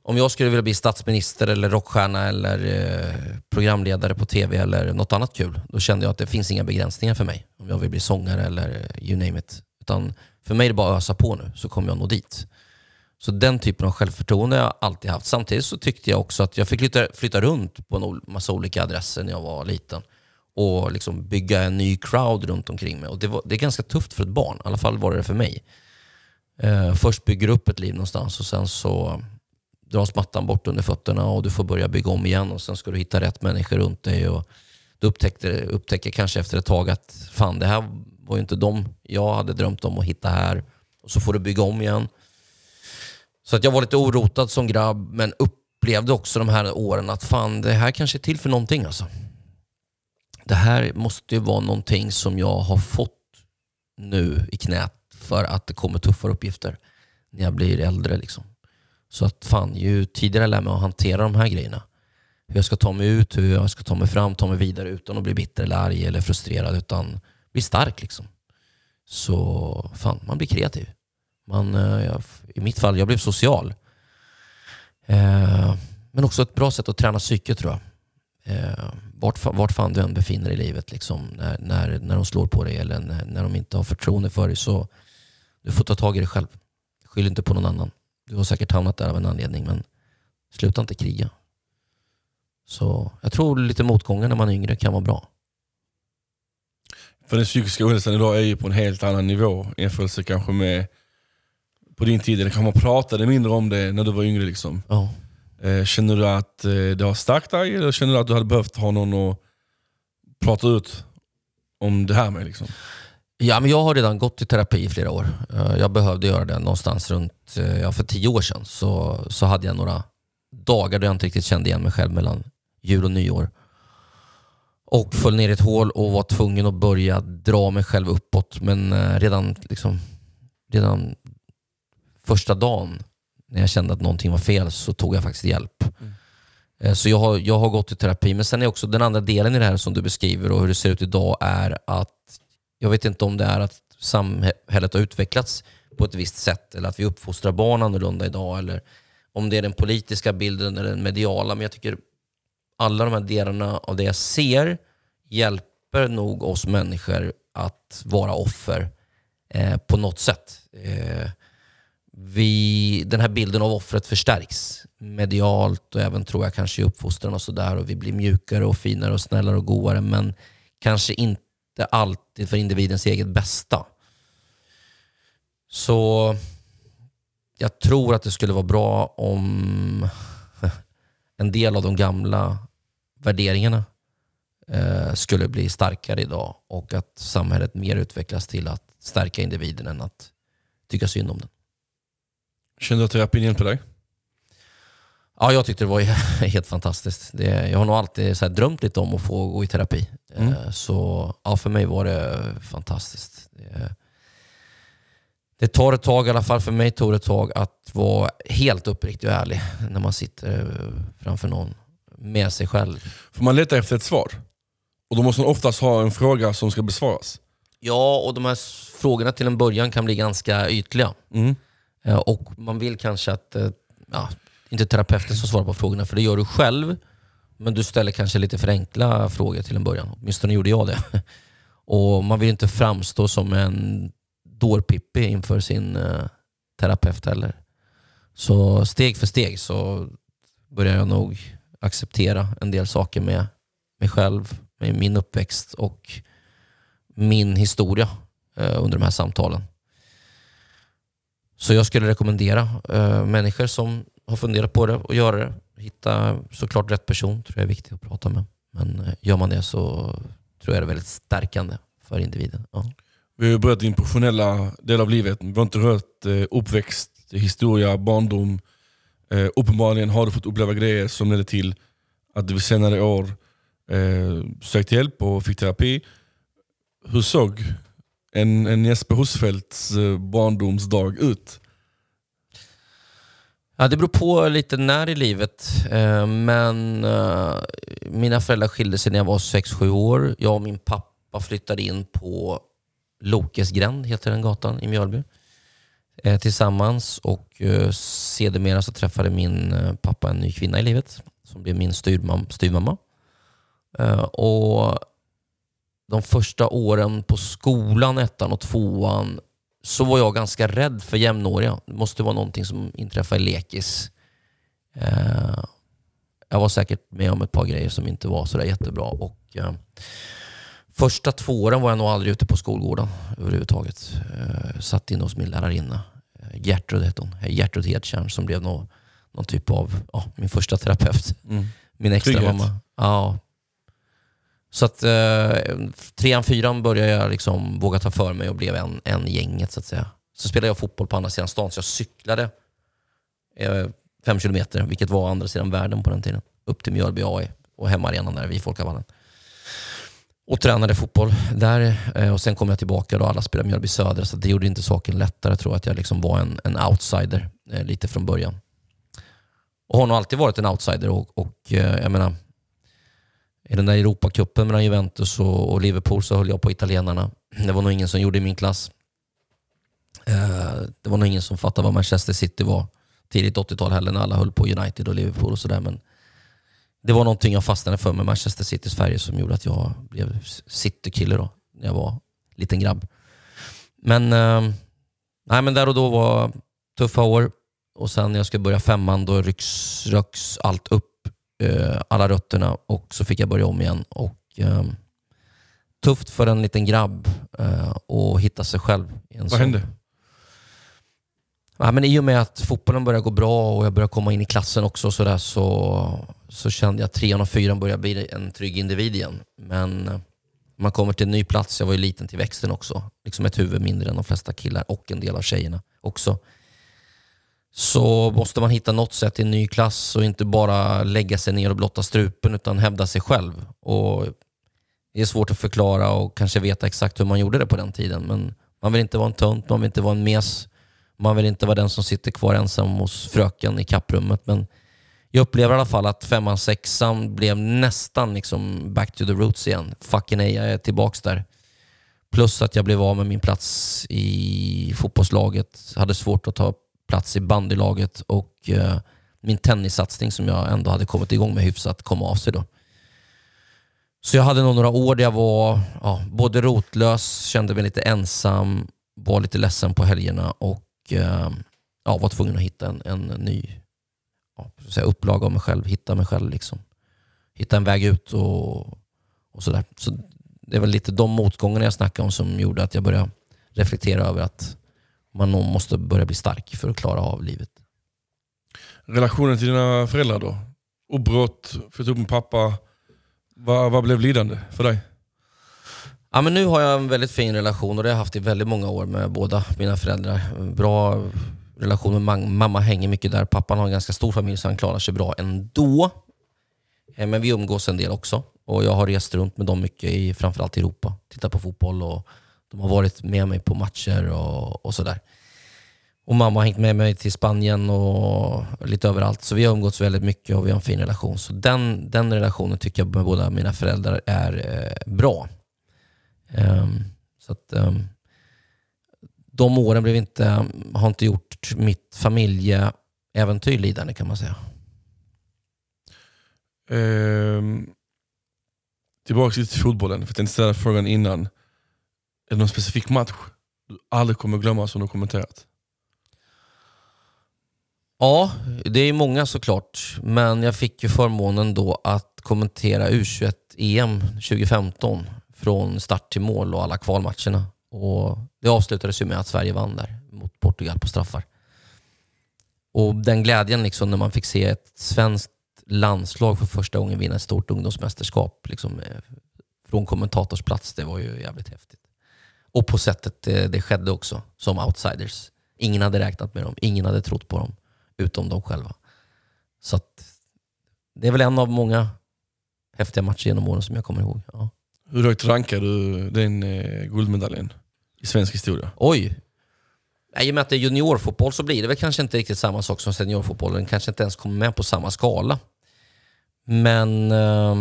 om jag skulle vilja bli statsminister eller rockstjärna eller eh, programledare på tv eller något annat kul, då kände jag att det finns inga begränsningar för mig. Om jag vill bli sångare eller eh, you name it. Utan för mig är det bara att ösa på nu, så kommer jag nå dit. Så den typen av självförtroende har jag alltid haft. Samtidigt så tyckte jag också att jag fick flytta, flytta runt på en massa olika adresser när jag var liten. Och liksom bygga en ny crowd runt omkring mig. Och det, var, det är ganska tufft för ett barn, i alla fall var det det för mig. Eh, först bygger du upp ett liv någonstans och sen så dras mattan bort under fötterna och du får börja bygga om igen och sen ska du hitta rätt människor runt dig. Och du upptäcker, upptäcker kanske efter ett tag att fan, det här var ju inte de jag hade drömt om att hitta här. Och så får du bygga om igen. Så att jag var lite orotad som grabb, men upplevde också de här åren att fan, det här kanske är till för någonting alltså. Det här måste ju vara någonting som jag har fått nu i knät för att det kommer tuffare uppgifter när jag blir äldre. Liksom. Så att fan, ju tidigare jag lär mig att hantera de här grejerna, hur jag ska ta mig ut, hur jag ska ta mig fram, ta mig vidare utan att bli bitter eller arg eller frustrerad, utan bli stark. liksom. Så fan, man blir kreativ. Man, eh, jag, I mitt fall, jag blev social. Eh, men också ett bra sätt att träna psyket tror jag. Eh, vart, vart fan du än befinner dig i livet, liksom, när, när, när de slår på dig eller när, när de inte har förtroende för dig, så du får ta tag i dig själv. Skyll inte på någon annan. Du har säkert hamnat där av en anledning, men sluta inte kriga. Så jag tror lite motgångar när man är yngre kan vara bra. För den psykiska ohälsan idag är ju på en helt annan nivå i jämförelse kanske med på din tid. Eller kanske man pratade mindre om det när du var yngre. Liksom. Ja. Eh, känner du att eh, det har stärkt dig eller känner du att du hade behövt ha någon att prata ut om det här med? Liksom? Ja, men jag har redan gått i terapi i flera år. Eh, jag behövde göra det någonstans runt, eh, ja, för tio år sedan. Så, så hade jag några dagar då jag inte riktigt kände igen mig själv mellan jul och nyår. Och föll ner i ett hål och var tvungen att börja dra mig själv uppåt. Men eh, redan, liksom, redan första dagen när jag kände att någonting var fel så tog jag faktiskt hjälp. Mm. Så jag har, jag har gått i terapi. Men sen är också den andra delen i det här som du beskriver och hur det ser ut idag är att jag vet inte om det är att samhället har utvecklats på ett visst sätt eller att vi uppfostrar barn annorlunda idag eller om det är den politiska bilden eller den mediala. Men jag tycker alla de här delarna av det jag ser hjälper nog oss människor att vara offer eh, på något sätt. Eh, vi, den här bilden av offret förstärks medialt och även tror jag kanske i uppfostran och sådär. Och vi blir mjukare och finare och snällare och goare men kanske inte alltid för individens eget bästa. Så jag tror att det skulle vara bra om en del av de gamla värderingarna eh, skulle bli starkare idag och att samhället mer utvecklas till att stärka individen än att tycka synd om den. Kände du att terapin hjälpte dig? Ja, jag tyckte det var helt fantastiskt. Det, jag har nog alltid så drömt lite om att få gå i terapi. Mm. Eh, så ja, för mig var det fantastiskt. Det, det tar ett tag, i alla fall för mig tog det ett tag, att vara helt uppriktig och ärlig när man sitter framför någon med sig själv. För man letar efter ett svar. Och då måste man oftast ha en fråga som ska besvaras. Ja, och de här frågorna till en början kan bli ganska ytliga. Mm. Eh, och man vill kanske att, eh, ja, inte terapeuten som svarar på frågorna, för det gör du själv. Men du ställer kanske lite för enkla frågor till en början. Åtminstone gjorde jag det. Och man vill inte framstå som en dårpippi inför sin eh, terapeut heller. Så steg för steg så börjar jag nog acceptera en del saker med mig själv, med min uppväxt och min historia under de här samtalen. Så jag skulle rekommendera eh, människor som har funderat på det och göra det. Hitta såklart rätt person, tror jag är viktigt att prata med. Men eh, gör man det så tror jag det är väldigt stärkande för individen. Ja. Vi har börjat din professionella del av livet. Vi har inte rört eh, uppväxt, historia, barndom. Eh, uppenbarligen har du fått uppleva grejer som ledde till att du senare år eh, sökte hjälp och fick terapi. Hur såg en, en Jesper Husfeldts eh, barndomsdag ut? Ja, det beror på lite när i livet. Eh, men eh, mina föräldrar skilde sig när jag var 6-7 år. Jag och min pappa flyttade in på Lokesgränd, heter den gatan i Mjölby. Tillsammans och sedermera så träffade min pappa en ny kvinna i livet som blev min styvmamma. Och de första åren på skolan, ettan och tvåan, så var jag ganska rädd för jämnåriga. Det måste vara någonting som inträffade i lekis. Eh, jag var säkert med om ett par grejer som inte var sådär jättebra. Och, eh, första två åren var jag nog aldrig ute på skolgården överhuvudtaget. Eh, satt inne hos min lärarinna. Gertrud hette hon. Gertrud Hedtjärn som blev någon, någon typ av ja, min första terapeut. Mm. Min extra Trygghet. mamma. Ja. Så att eh, trean, fyran började jag liksom våga ta för mig och blev en, en i gänget så att säga. Så spelade jag fotboll på andra sidan stan, så jag cyklade eh, fem kilometer, vilket var andra sidan världen på den tiden. Upp till Mjölby AI och hemmaarenan där vid Folkavallen. Och tränade fotboll där. Eh, och sen kom jag tillbaka och alla spelade Mjölby Södra, så det gjorde inte saken lättare. Jag tror att jag liksom var en, en outsider eh, lite från början. Och har nog alltid varit en outsider. Och, och eh, jag menar, i den där Europacupen mellan Juventus och, Liverpool så höll jag på italienarna. Det var nog ingen som gjorde i min klass. Eh, det var nog ingen som fattade vad Manchester City var tidigt 80-tal heller när alla höll på United och Liverpool och sådär. Men det var någonting jag fastnade för med Manchester Citys färger som gjorde att jag blev citykille då, när jag var liten grabb. Men, eh, nej, men där och då var tuffa år. Och sen när jag skulle börja femman då rycks, rycks allt upp, eh, alla rötterna och så fick jag börja om igen. Och, eh, tufft för en liten grabb eh, att hitta sig själv. i en Vad sån- hände? Ja, men I och med att fotbollen började gå bra och jag började komma in i klassen också så, där, så, så kände jag att trean och fyran började bli en trygg individ igen. Men eh, man kommer till en ny plats, jag var ju liten till växten också, liksom ett huvud mindre än de flesta killar och en del av tjejerna också. Så måste man hitta något sätt i en ny klass och inte bara lägga sig ner och blotta strupen utan hävda sig själv. Och det är svårt att förklara och kanske veta exakt hur man gjorde det på den tiden. Men man vill inte vara en tönt, man vill inte vara en mes. Man vill inte vara den som sitter kvar ensam hos fröken i kapprummet. Men jag upplever i alla fall att femman, sexan blev nästan liksom back to the roots igen. Fucking nej, jag är tillbaks där. Plus att jag blev av med min plats i fotbollslaget. Hade svårt att ta plats i bandylaget och eh, min tennissatsning som jag ändå hade kommit igång med hyfsat kom av sig då. Så jag hade nog några år där jag var ja, både rotlös, kände mig lite ensam, var lite ledsen på helgerna och eh, ja, var tvungen att hitta en, en ny ja, säga, upplaga av mig själv, hitta mig själv. Liksom. Hitta en väg ut och, och sådär. Så det är väl lite de motgångarna jag snackade om som gjorde att jag började reflektera över att man nog måste börja bli stark för att klara av livet. Relationen till dina föräldrar då? Uppbrott, flyttade upp med pappa. Vad, vad blev lidande för dig? Ja, men nu har jag en väldigt fin relation och det har jag haft i väldigt många år med båda mina föräldrar. Bra relation med mam- mamma, hänger mycket där. Pappan har en ganska stor familj så han klarar sig bra ändå. Eh, Men vi umgås en del också och jag har rest runt med dem mycket i framförallt Europa. Tittat på fotboll och de har varit med mig på matcher och, och sådär. Och mamma har hängt med mig till Spanien och lite överallt. Så vi har umgåtts väldigt mycket och vi har en fin relation. Så den, den relationen tycker jag med båda mina föräldrar är eh, bra. Ehm, så att, ehm, de åren blev inte, har inte gjort mitt familjeäventyr lidande kan man säga. Ehm, tillbaka till fotbollen, för jag tänkte ställa frågan innan. Är det någon specifik match du aldrig kommer glömma som du har kommenterat? Ja, det är många såklart. Men jag fick ju förmånen då att kommentera U21-EM 2015 från start till mål och alla kvalmatcherna. Och det avslutades ju med att Sverige vann där mot Portugal på straffar. Och den glädjen liksom när man fick se ett svenskt landslag för första gången vinna ett stort ungdomsmästerskap liksom, eh, från kommentatorsplats, det var ju jävligt häftigt. Och på sättet det, det skedde också, som outsiders. Ingen hade räknat med dem, ingen hade trott på dem, utom de själva. Så att, det är väl en av många häftiga matcher genom åren som jag kommer ihåg. Ja. Hur högt rankar du den eh, guldmedaljen i svensk historia? Oj! I och med att det är juniorfotboll så blir det väl kanske inte riktigt samma sak som seniorfotboll. Den kanske inte ens kommer med på samma skala. Men eh,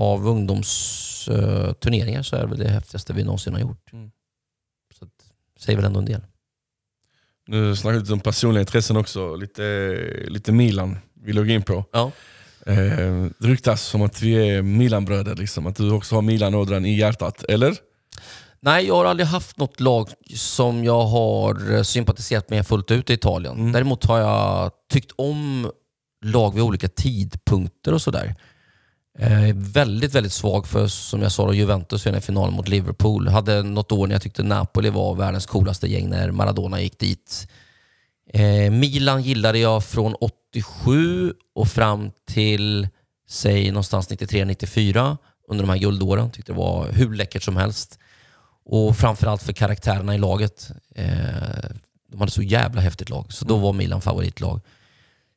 av ungdomsturneringar så är det väl det häftigaste vi någonsin har gjort. Mm. Så att, säger väl ändå en del. Nu snackar vi lite om personliga intressen också, lite, lite Milan vi låg in på. Ja. Eh, det ryktas som att vi är Milanbröder, liksom, att du också har Milan-ådran i hjärtat, eller? Nej, jag har aldrig haft något lag som jag har sympatiserat med fullt ut i Italien. Mm. Däremot har jag tyckt om lag vid olika tidpunkter och sådär. Eh, väldigt, väldigt svag för, som jag sa, då, Juventus i finalen mot Liverpool. Hade något år när jag tyckte Napoli var världens coolaste gäng när Maradona gick dit. Eh, Milan gillade jag från 87 och fram till, säg någonstans 93-94 under de här guldåren. Tyckte det var hur läckert som helst. Och framförallt för karaktärerna i laget. Eh, de hade så jävla häftigt lag, så då var Milan favoritlag.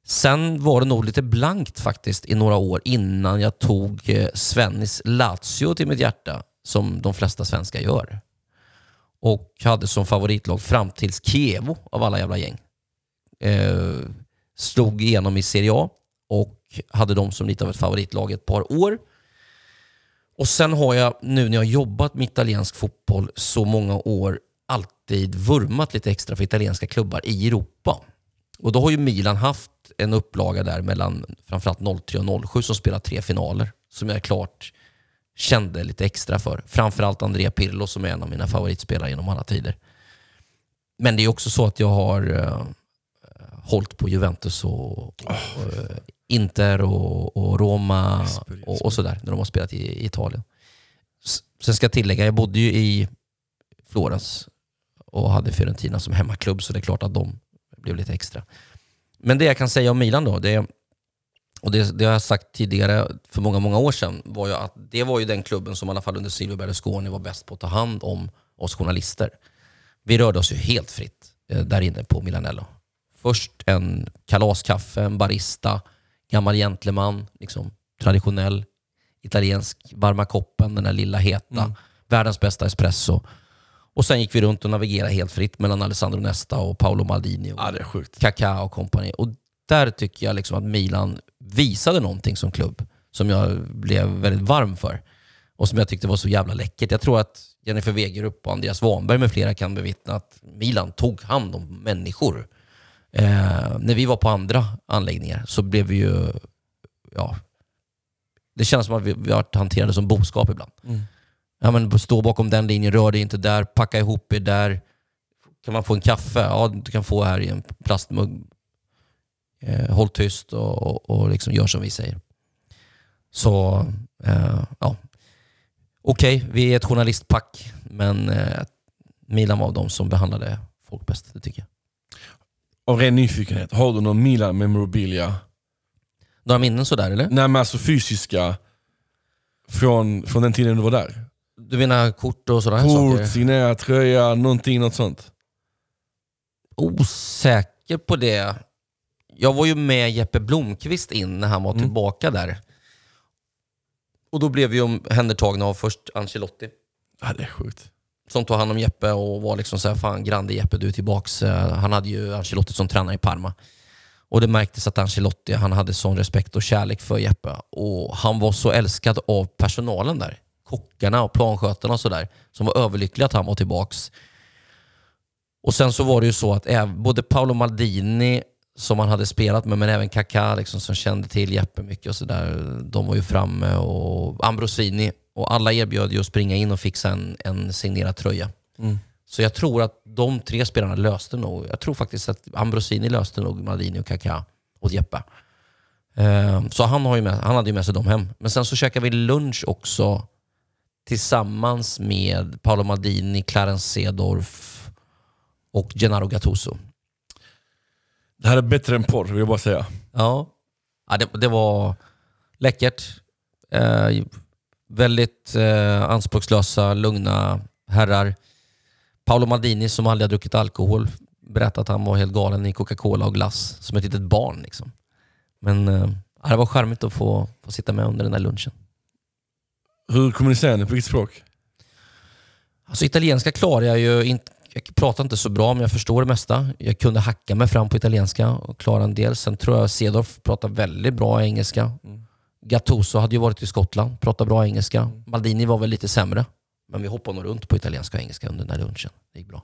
Sen var det nog lite blankt faktiskt i några år innan jag tog eh, Svennis Lazio till mitt hjärta, som de flesta svenskar gör. Och hade som favoritlag fram tills Kievo av alla jävla gäng. Eh, slog igenom i Serie A och hade dem som lite av ett favoritlag ett par år. Och sen har jag nu när jag jobbat med italiensk fotboll så många år alltid vurmat lite extra för italienska klubbar i Europa. Och då har ju Milan haft en upplaga där mellan framförallt 03 och 07 som spelar tre finaler som jag klart kände lite extra för. Framförallt Andrea Pirlo som är en av mina favoritspelare genom alla tider. Men det är också så att jag har uh, hållit på Juventus och, och uh, Inter och, och Roma och, och sådär när de har spelat i, i Italien. S- Sen ska jag tillägga, jag bodde ju i Florens och hade Fiorentina som hemmaklubb så det är klart att de blev lite extra. Men det jag kan säga om Milan då, det, och det, det har jag sagt tidigare för många, många år sedan, var ju att det var ju den klubben som i alla fall under Silvio Berlusconi var bäst på att ta hand om oss journalister. Vi rörde oss ju helt fritt eh, där inne på Milanello. Först en kalaskaffe, en barista, gammal gentleman, liksom, traditionell italiensk, varma koppen, den där lilla heta, världens bästa espresso. Och sen gick vi runt och navigerade helt fritt mellan Alessandro Nesta och Paolo Maldini och Ja. Kaká och kompani. Och där tycker jag liksom att Milan visade någonting som klubb som jag blev väldigt varm för och som jag tyckte var så jävla läckert. Jag tror att Jennifer Wegerup och Andreas Wanberg med flera kan bevittna att Milan tog hand om människor. Eh, när vi var på andra anläggningar så blev vi ju... Ja, det känns som att vi, vi hanterade som boskap ibland. Ja, men stå bakom den linjen, rör dig inte där, packa ihop er där. Kan man få en kaffe? Ja, du kan få här i en plastmugg. Eh, håll tyst och, och, och liksom gör som vi säger. Så, eh, ja. Okej, vi är ett journalistpack, men eh, Milan var de som behandlade folk bäst, det tycker jag. Av ren nyfikenhet, har du någon Milan memorabilia? Några minnen sådär eller? Nej men alltså fysiska, från, från den tiden du var där? Du menar kort och sådana här Kort, saker? signerad tröja, någonting, något sånt? Osäker på det. Jag var ju med Jeppe Blomqvist in när han var Mm. tillbaka där. Och då blev vi omhändertagna av först Ancelotti. Ja, det är sjukt. som tog hand om Jeppe och var liksom såhär, fan grande Jeppe du är tillbaks. Eh, Han hade ju Ancelotti som tränare i Parma. Och det märktes att Ancelotti han hade sån respekt och kärlek för Jeppe. Och han var så älskad av personalen där. Kockarna och planskötarna och sådär. Som var överlyckliga att han var tillbaks. Och sen så var det ju så att både Paolo Maldini som han hade spelat med, men även Kaká liksom, som kände till Jeppe mycket och sådär. De var ju framme och Ambrosini och alla erbjöd ju att springa in och fixa en, en signerad tröja. Så jag tror att de tre spelarna löste nog, jag tror faktiskt att Ambrosini löste nog Maldini och Kaká åt Jeppe. Eh, Så han, har ju med, han hade ju med sig dem hem. Men sen så käkade vi lunch också tillsammans med Paolo Maldini, Clarence Seedorf och Gennaro Gattuso. Det här är bättre än porr vill jag bara säga. Ja, ja det, det var läckert. Eh, väldigt eh, anspråkslösa, lugna herrar. Paolo Maldini som aldrig har druckit alkohol berättade att han var helt galen i Coca-Cola och glass som ett litet barn. Liksom. Men eh, det var charmigt att få, få sitta med under den där lunchen. Hur kommunicerar ni? På vilket språk? Alltså italienska klarar jag ju inte. Jag pratar inte så bra men jag förstår det mesta. Jag kunde hacka mig fram på italienska och klara en del. Sen tror jag Cedorf pratar väldigt bra engelska. Gattuso hade ju varit i Skottland, pratar bra engelska. Maldini var väl lite sämre. Men vi hoppade nog runt på italienska och engelska under den här lunchen. Det gick bra.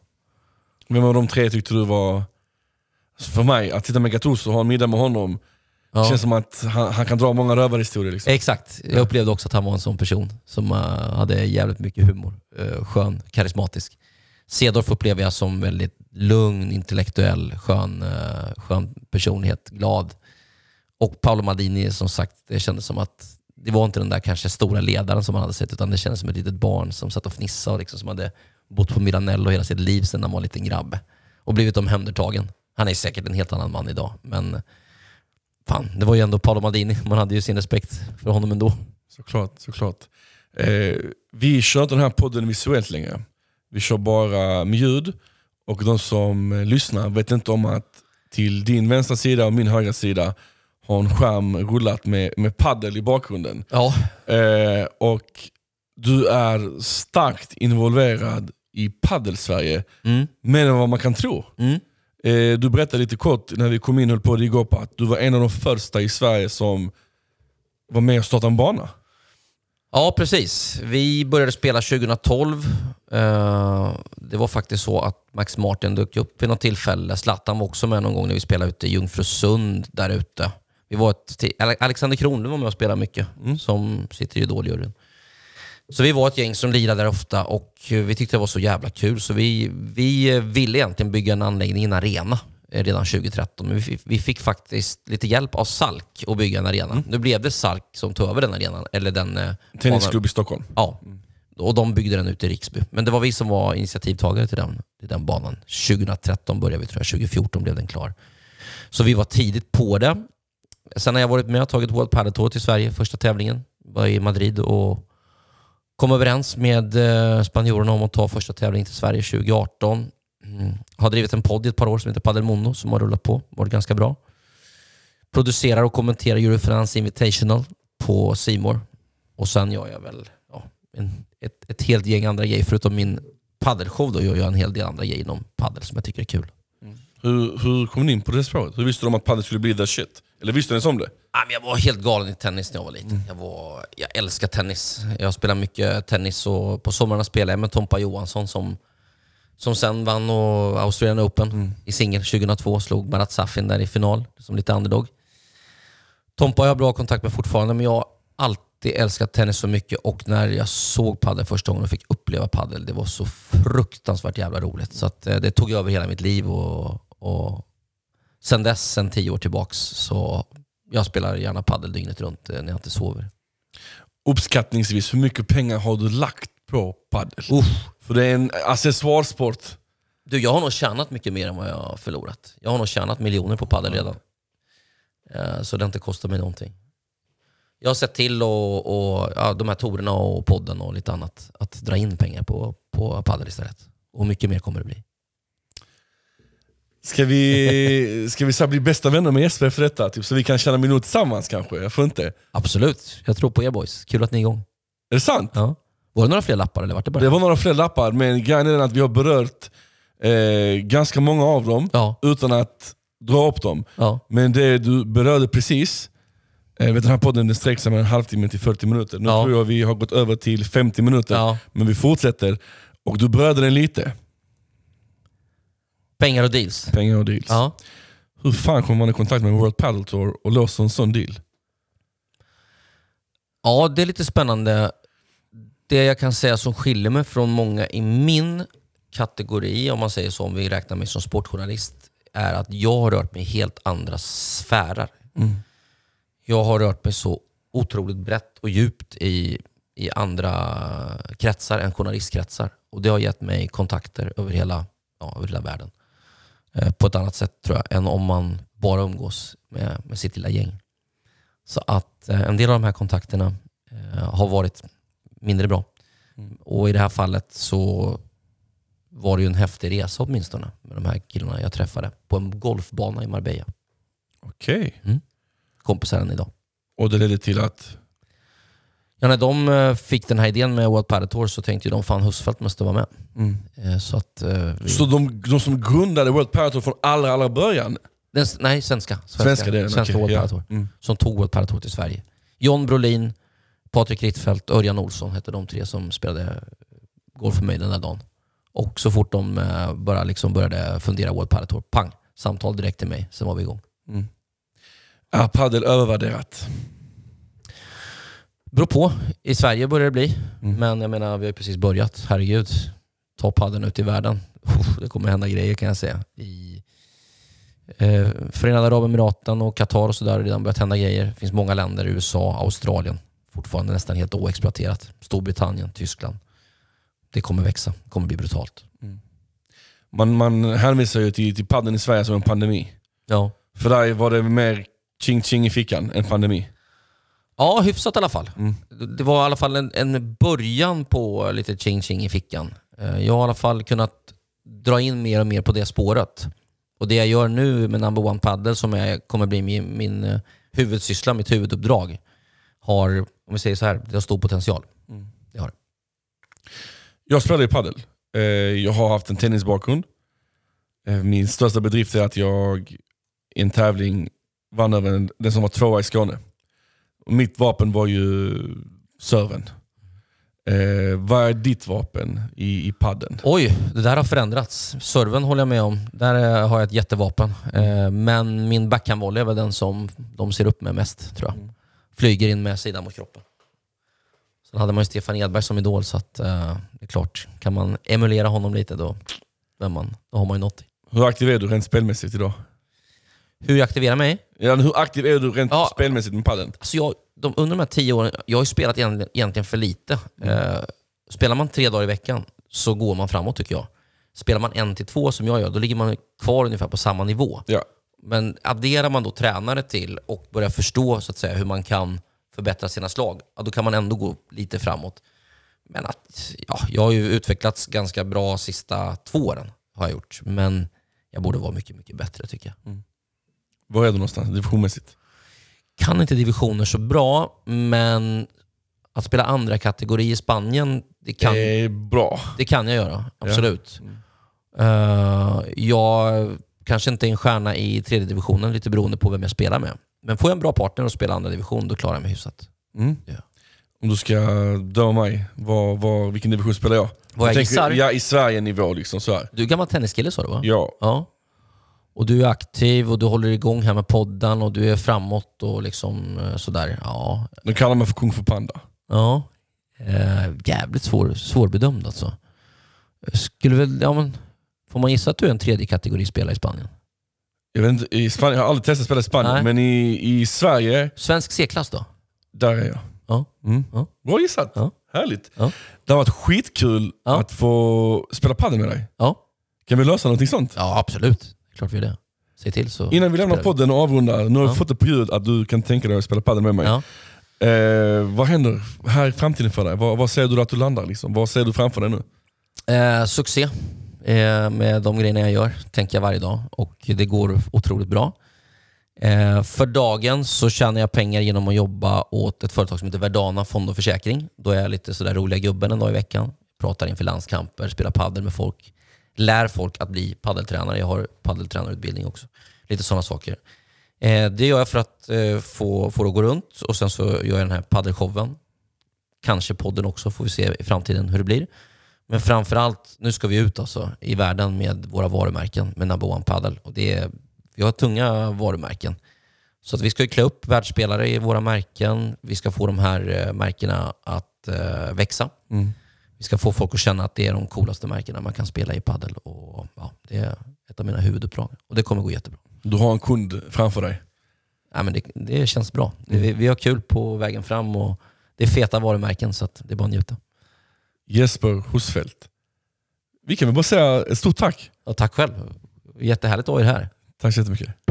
Vem av de tre tyckte du var... För mig, att sitta med Gattuso och ha en middag med honom, Ja. Det känns som att han, han kan dra många rövarhistorier. Liksom. Exakt. Jag upplevde också att han var en sån person som uh, hade jävligt mycket humor. Uh, skön, karismatisk. Cedorf upplever jag som väldigt lugn, intellektuell, skön, uh, skön personlighet, glad. Och Paolo Maldini, som sagt, det kändes som att det var inte den där kanske stora ledaren som man hade sett, utan det kändes som ett litet barn som satt och fnissade och liksom, som hade bott på Miranello hela sitt liv sedan han var en liten grabb. Och blivit omhändertagen. Han är säkert en helt annan man idag, men fan, det var ju ändå Paolo Maldini. Man hade ju sin respekt för honom ändå. Såklart, såklart. Eh, vi kör inte den här podden visuellt längre. Vi kör bara med ljud. Och de som lyssnar vet inte om att till din vänstra sida och min högra sida har en skärm rullat med, med paddel i bakgrunden. Ja. Eh, och du är starkt involverad i paddel-Sverige, Mm. mer än vad man kan tro. Mm. Eh, du berättade lite kort när vi kom in höll på det igår på att du var en av de första i Sverige som var med och startade en bana. Ja, precis. Vi började spela 2012. Eh, det var faktiskt så att Max Martin dök upp vid något tillfälle. Zlatan var också med någon gång när vi spelade ute i Jungfrusund där ute. Vi var ett, Alexander Kronlund var med och spelade mycket, som sitter i Idoljuryn. Så vi var ett gäng som lirade där ofta och eh, vi tyckte det var så jävla kul så vi, vi eh, ville egentligen bygga en anläggning, en arena, eh, redan 2013. Men vi, fick- vi fick faktiskt lite hjälp av Salk att bygga en arena. Nu blev det Salk som tog över den arenan, eller den... Tennisklubb i Stockholm. Ja, och de byggde den ute i Riksby. Men det var vi som var initiativtagare till den, till den banan. 2013 började vi tror jag, 2014 blev den klar. Så vi var tidigt på det. Sen har jag varit med och tagit World Padel Tour till Sverige, första tävlingen. Var i Madrid och kom överens med eh, spanjorerna om att ta första tävlingen till Sverige 2018. Mm. Har drivit en podd i ett par år som heter Padel Mono som har rullat på. Varit ganska bra. Producerar och kommenterar Eurofrance Invitational på Simor. Och sen gör jag väl ja, en, ett, ett helt gäng andra grejer. Förutom min paddelshow då gör jag en hel del andra grejer inom paddel som jag tycker är kul. Mm. Hur, hur kom ni in på det spåret? Hur visste du om att padel skulle bli the shit? Eller visste ni om det? Ja, men Jag var helt galen i tennis när jag var liten. Jag, var, jag älskar tennis. Jag spelar mycket tennis och på somrarna spelade jag med Tompa Johansson som, som sen vann och Australian Open i singel 2002. Slog Marat Safin där i final som lite underdog. Tompa har jag bra kontakt med fortfarande, men jag har alltid älskat tennis så mycket och när jag såg padel första gången och fick uppleva padel, det var så fruktansvärt jävla roligt. Så att, eh, det tog över hela mitt liv och, och sen dess, sen tio år tillbaks, så jag spelar gärna padel dygnet runt eh, när jag inte sover. Uppskattningsvis, hur mycket pengar har du lagt på padel? Uff. För det är en accessoarsport. Du, jag har nog tjänat mycket mer än vad jag har förlorat. Jag har nog tjänat miljoner på padel redan. Eh, Så det har inte kostat mig någonting. Jag har sett till och, och ja, de här torerna och podden och lite annat att dra in pengar på, på padel istället. Och mycket mer kommer det bli. Ska vi, ska vi så bli bästa vänner med Jesper efter detta? Typ, så vi kan tjäna miljoner tillsammans kanske? Jag får inte. Absolut. Jag tror på er boys. Kul att ni är igång. Är det sant? Ja. Var det några fler lappar eller var det bara Det var några fler lappar, men grejen är den att vi har berört eh, ganska många av dem Ja. utan att dra upp dem. Ja. Men det du berörde precis, eh, vet, den här podden den sträcker sig mellan en halvtimme till 40 minuter. Nu Ja. tror jag vi har gått över till 50 minuter, men vi fortsätter. Och du berörde den lite, Pengar och deals. pengar och deals. Ja. Hur fan kommer man i kontakt med World Padel Tour och låser en sån deal? Ja, det är lite spännande. Det jag kan säga som skiljer mig från många i min kategori, om man säger så, om vi räknar mig som sportjournalist, är att jag har rört mig i helt andra sfärer. Jag har rört mig så otroligt brett och djupt i, i andra kretsar än journalistkretsar. Och det har gett mig kontakter över hela, ja, över hela världen. Eh, på ett annat sätt tror jag, än om man bara umgås med, med sitt lilla gäng. Så att eh, en del av de här kontakterna eh, har varit mindre bra. Och i det här fallet så var det ju en häftig resa åtminstone med de här killarna jag träffade på en golfbana i Marbella. Okej. Kompisar än idag. Och det ledde till att... Ja, när de eh, fick den här idén med World Padel Tour så tänkte de fan Husfeldt måste vara med. Eh, Så att eh, vi... Så de, de som grundade World Padel Tour från allra, allra början? Den, nej, svenska. Svenska, Svenska, den, svenska okej, World ja. Tour. Mm. Som tog World Padel Tour till Sverige. John Brolin, Patrik Rittfeldt, Örjan Olsson hette de tre som spelade golf för mig den där dagen. Och så fort de bara liksom började fundera World Padel Tour, pang, samtal direkt till mig, sen var vi igång. Är padel övervärderat? Beror på. I Sverige börjar det bli. Men jag menar, vi har ju precis börjat. Herregud. Ta paddeln ut i världen. Uff, Det kommer hända grejer kan jag säga. I eh, Förenade Arabemiraten och Qatar och sådär har redan börjat hända grejer. Det finns många länder, USA, Australien. Fortfarande nästan helt oexploaterat. Storbritannien, Tyskland. Det kommer växa. Det kommer bli brutalt. Man, man hänvisar ju till, till padden i Sverige som en pandemi. Ja. För där var det mer ching ching i fickan än pandemi. Ja, hyfsat i alla fall. Det var i alla fall en, en början på lite ching ching i fickan. Eh, Jag har i alla fall kunnat dra in mer och mer på det spåret. Och det jag gör nu med Number One Paddle som är, kommer bli min, min eh, huvudsyssla, mitt huvuduppdrag, har, om vi säger så här, det har stor potential. Det har det. Jag spelar i padel. Eh, Jag har haft en tennisbakgrund. Min största bedrift är att jag i en tävling vann över en- den som var tvåa i Skåne. Mitt vapen var ju serven. Eh, vad är ditt vapen i, i padden? Oj, det där har förändrats. Serven håller jag med om. Där eh, har jag ett jättevapen. Eh, Men min backhandvolley är väl den som de ser upp med mest, tror jag. Flyger in med sidan mot kroppen. Sen hade man ju Stefan Edberg som idol, så att, eh, det är klart, kan man emulera honom lite då, vem man, då har man ju något. Hur aktiv är du rent spelmässigt idag? Hur jag aktiverar mig? Ja, hur aktiv är du rent Ja. spelmässigt med padden? Alltså jag, de, under de här tio åren, jag har ju spelat egentligen, för lite. Eh, spelar man tre dagar i veckan så går man framåt tycker jag. Spelar man en till två som jag gör, då ligger man kvar ungefär på samma nivå. Ja. Men adderar man då tränare till och börjar förstå så att säga, hur man kan förbättra sina slag, ja, då kan man ändå gå lite framåt. Men att, ja, jag har ju utvecklats ganska bra sista två åren, har jag gjort. Men jag borde vara mycket, mycket bättre tycker jag. Var är du någonstans divisionmässigt? Kan inte divisioner så bra, men att spela andra kategori i Spanien, det kan, Det är bra. det kan jag göra. Absolut. Eh, jag kanske inte är en stjärna i tredje divisionen, lite beroende på vem jag spelar med. Men får jag en bra partner och spelar andra division, då klarar jag mig hyfsat. Mm. Ja. Om du ska döma mig, vad, vad, vilken division spelar jag? Vad jag tänker- gissar? Ja, i Sverige-nivå. Liksom, så här. Du är gammal tenniskille sa du va? Ja. Ja. Och du är aktiv och du håller igång här med podden och du är framåt och liksom eh, sådär. Ja. De kallar mig för Kung Fu Panda. ja. Eh, jävligt svår, svårbedömd alltså. Skulle väl, ja men, får man gissa att du är en tredje kategori spelare i Spanien? Jag, vet inte, i Spanien, jag har aldrig testat att spela i Spanien, Nej. men i, i Sverige, Svensk C-klass då? där är jag. Ja. Mm. Ja. Bra gissat. Ja. Härligt. Ja. Det har varit skitkul Ja. att få spela padel med dig. Ja. Kan vi lösa någonting sånt? Ja, absolut. Klart vi gör det. Säg till så Innan vi lämnar spelar podden och avrundar, nu har vi Ja. fått det på ljud att du kan tänka dig att spela padel med mig. Ja. Eh, vad händer här i framtiden för dig? Vad, vad ser du att du landar? Liksom? Vad ser du framför dig nu? Eh, succé eh, med de grejerna jag gör, tänker jag varje dag. Och det går otroligt bra. Eh, för dagen så tjänar jag pengar genom att jobba åt ett företag som heter Verdana Fond och Försäkring. Då är jag lite sådär roliga gubben en dag i veckan. Pratar inför landskamper, spelar paddel med folk. Lär folk att bli paddeltränare. Jag har paddeltränarutbildning också. Lite sådana saker. Eh, det gör jag för att eh, få, få det att gå runt och sen så gör jag den här paddelshowen. Kanske podden också, får vi se i framtiden hur det blir. Men framförallt, nu ska vi ut alltså, i världen med våra varumärken, med Number One Paddle. Och det är, vi har tunga varumärken. Så att vi ska ju klä upp världsspelare i våra märken. Vi ska få de här eh, märkena att eh, växa. Mm. Vi ska få folk att känna att det är de coolaste märkena man kan spela i paddel. Och, ja, det är ett av mina huvuduppdrag. Och det kommer gå jättebra. Du har en kund framför dig. Ja, men det, det känns bra. Vi, vi har kul på vägen fram och det är feta varumärken så det är bara att njuta. Jesper Husfeldt. Vi kan väl bara säga ett stort tack. Och tack själv. Jättehärligt att ha er här. Tack så jättemycket.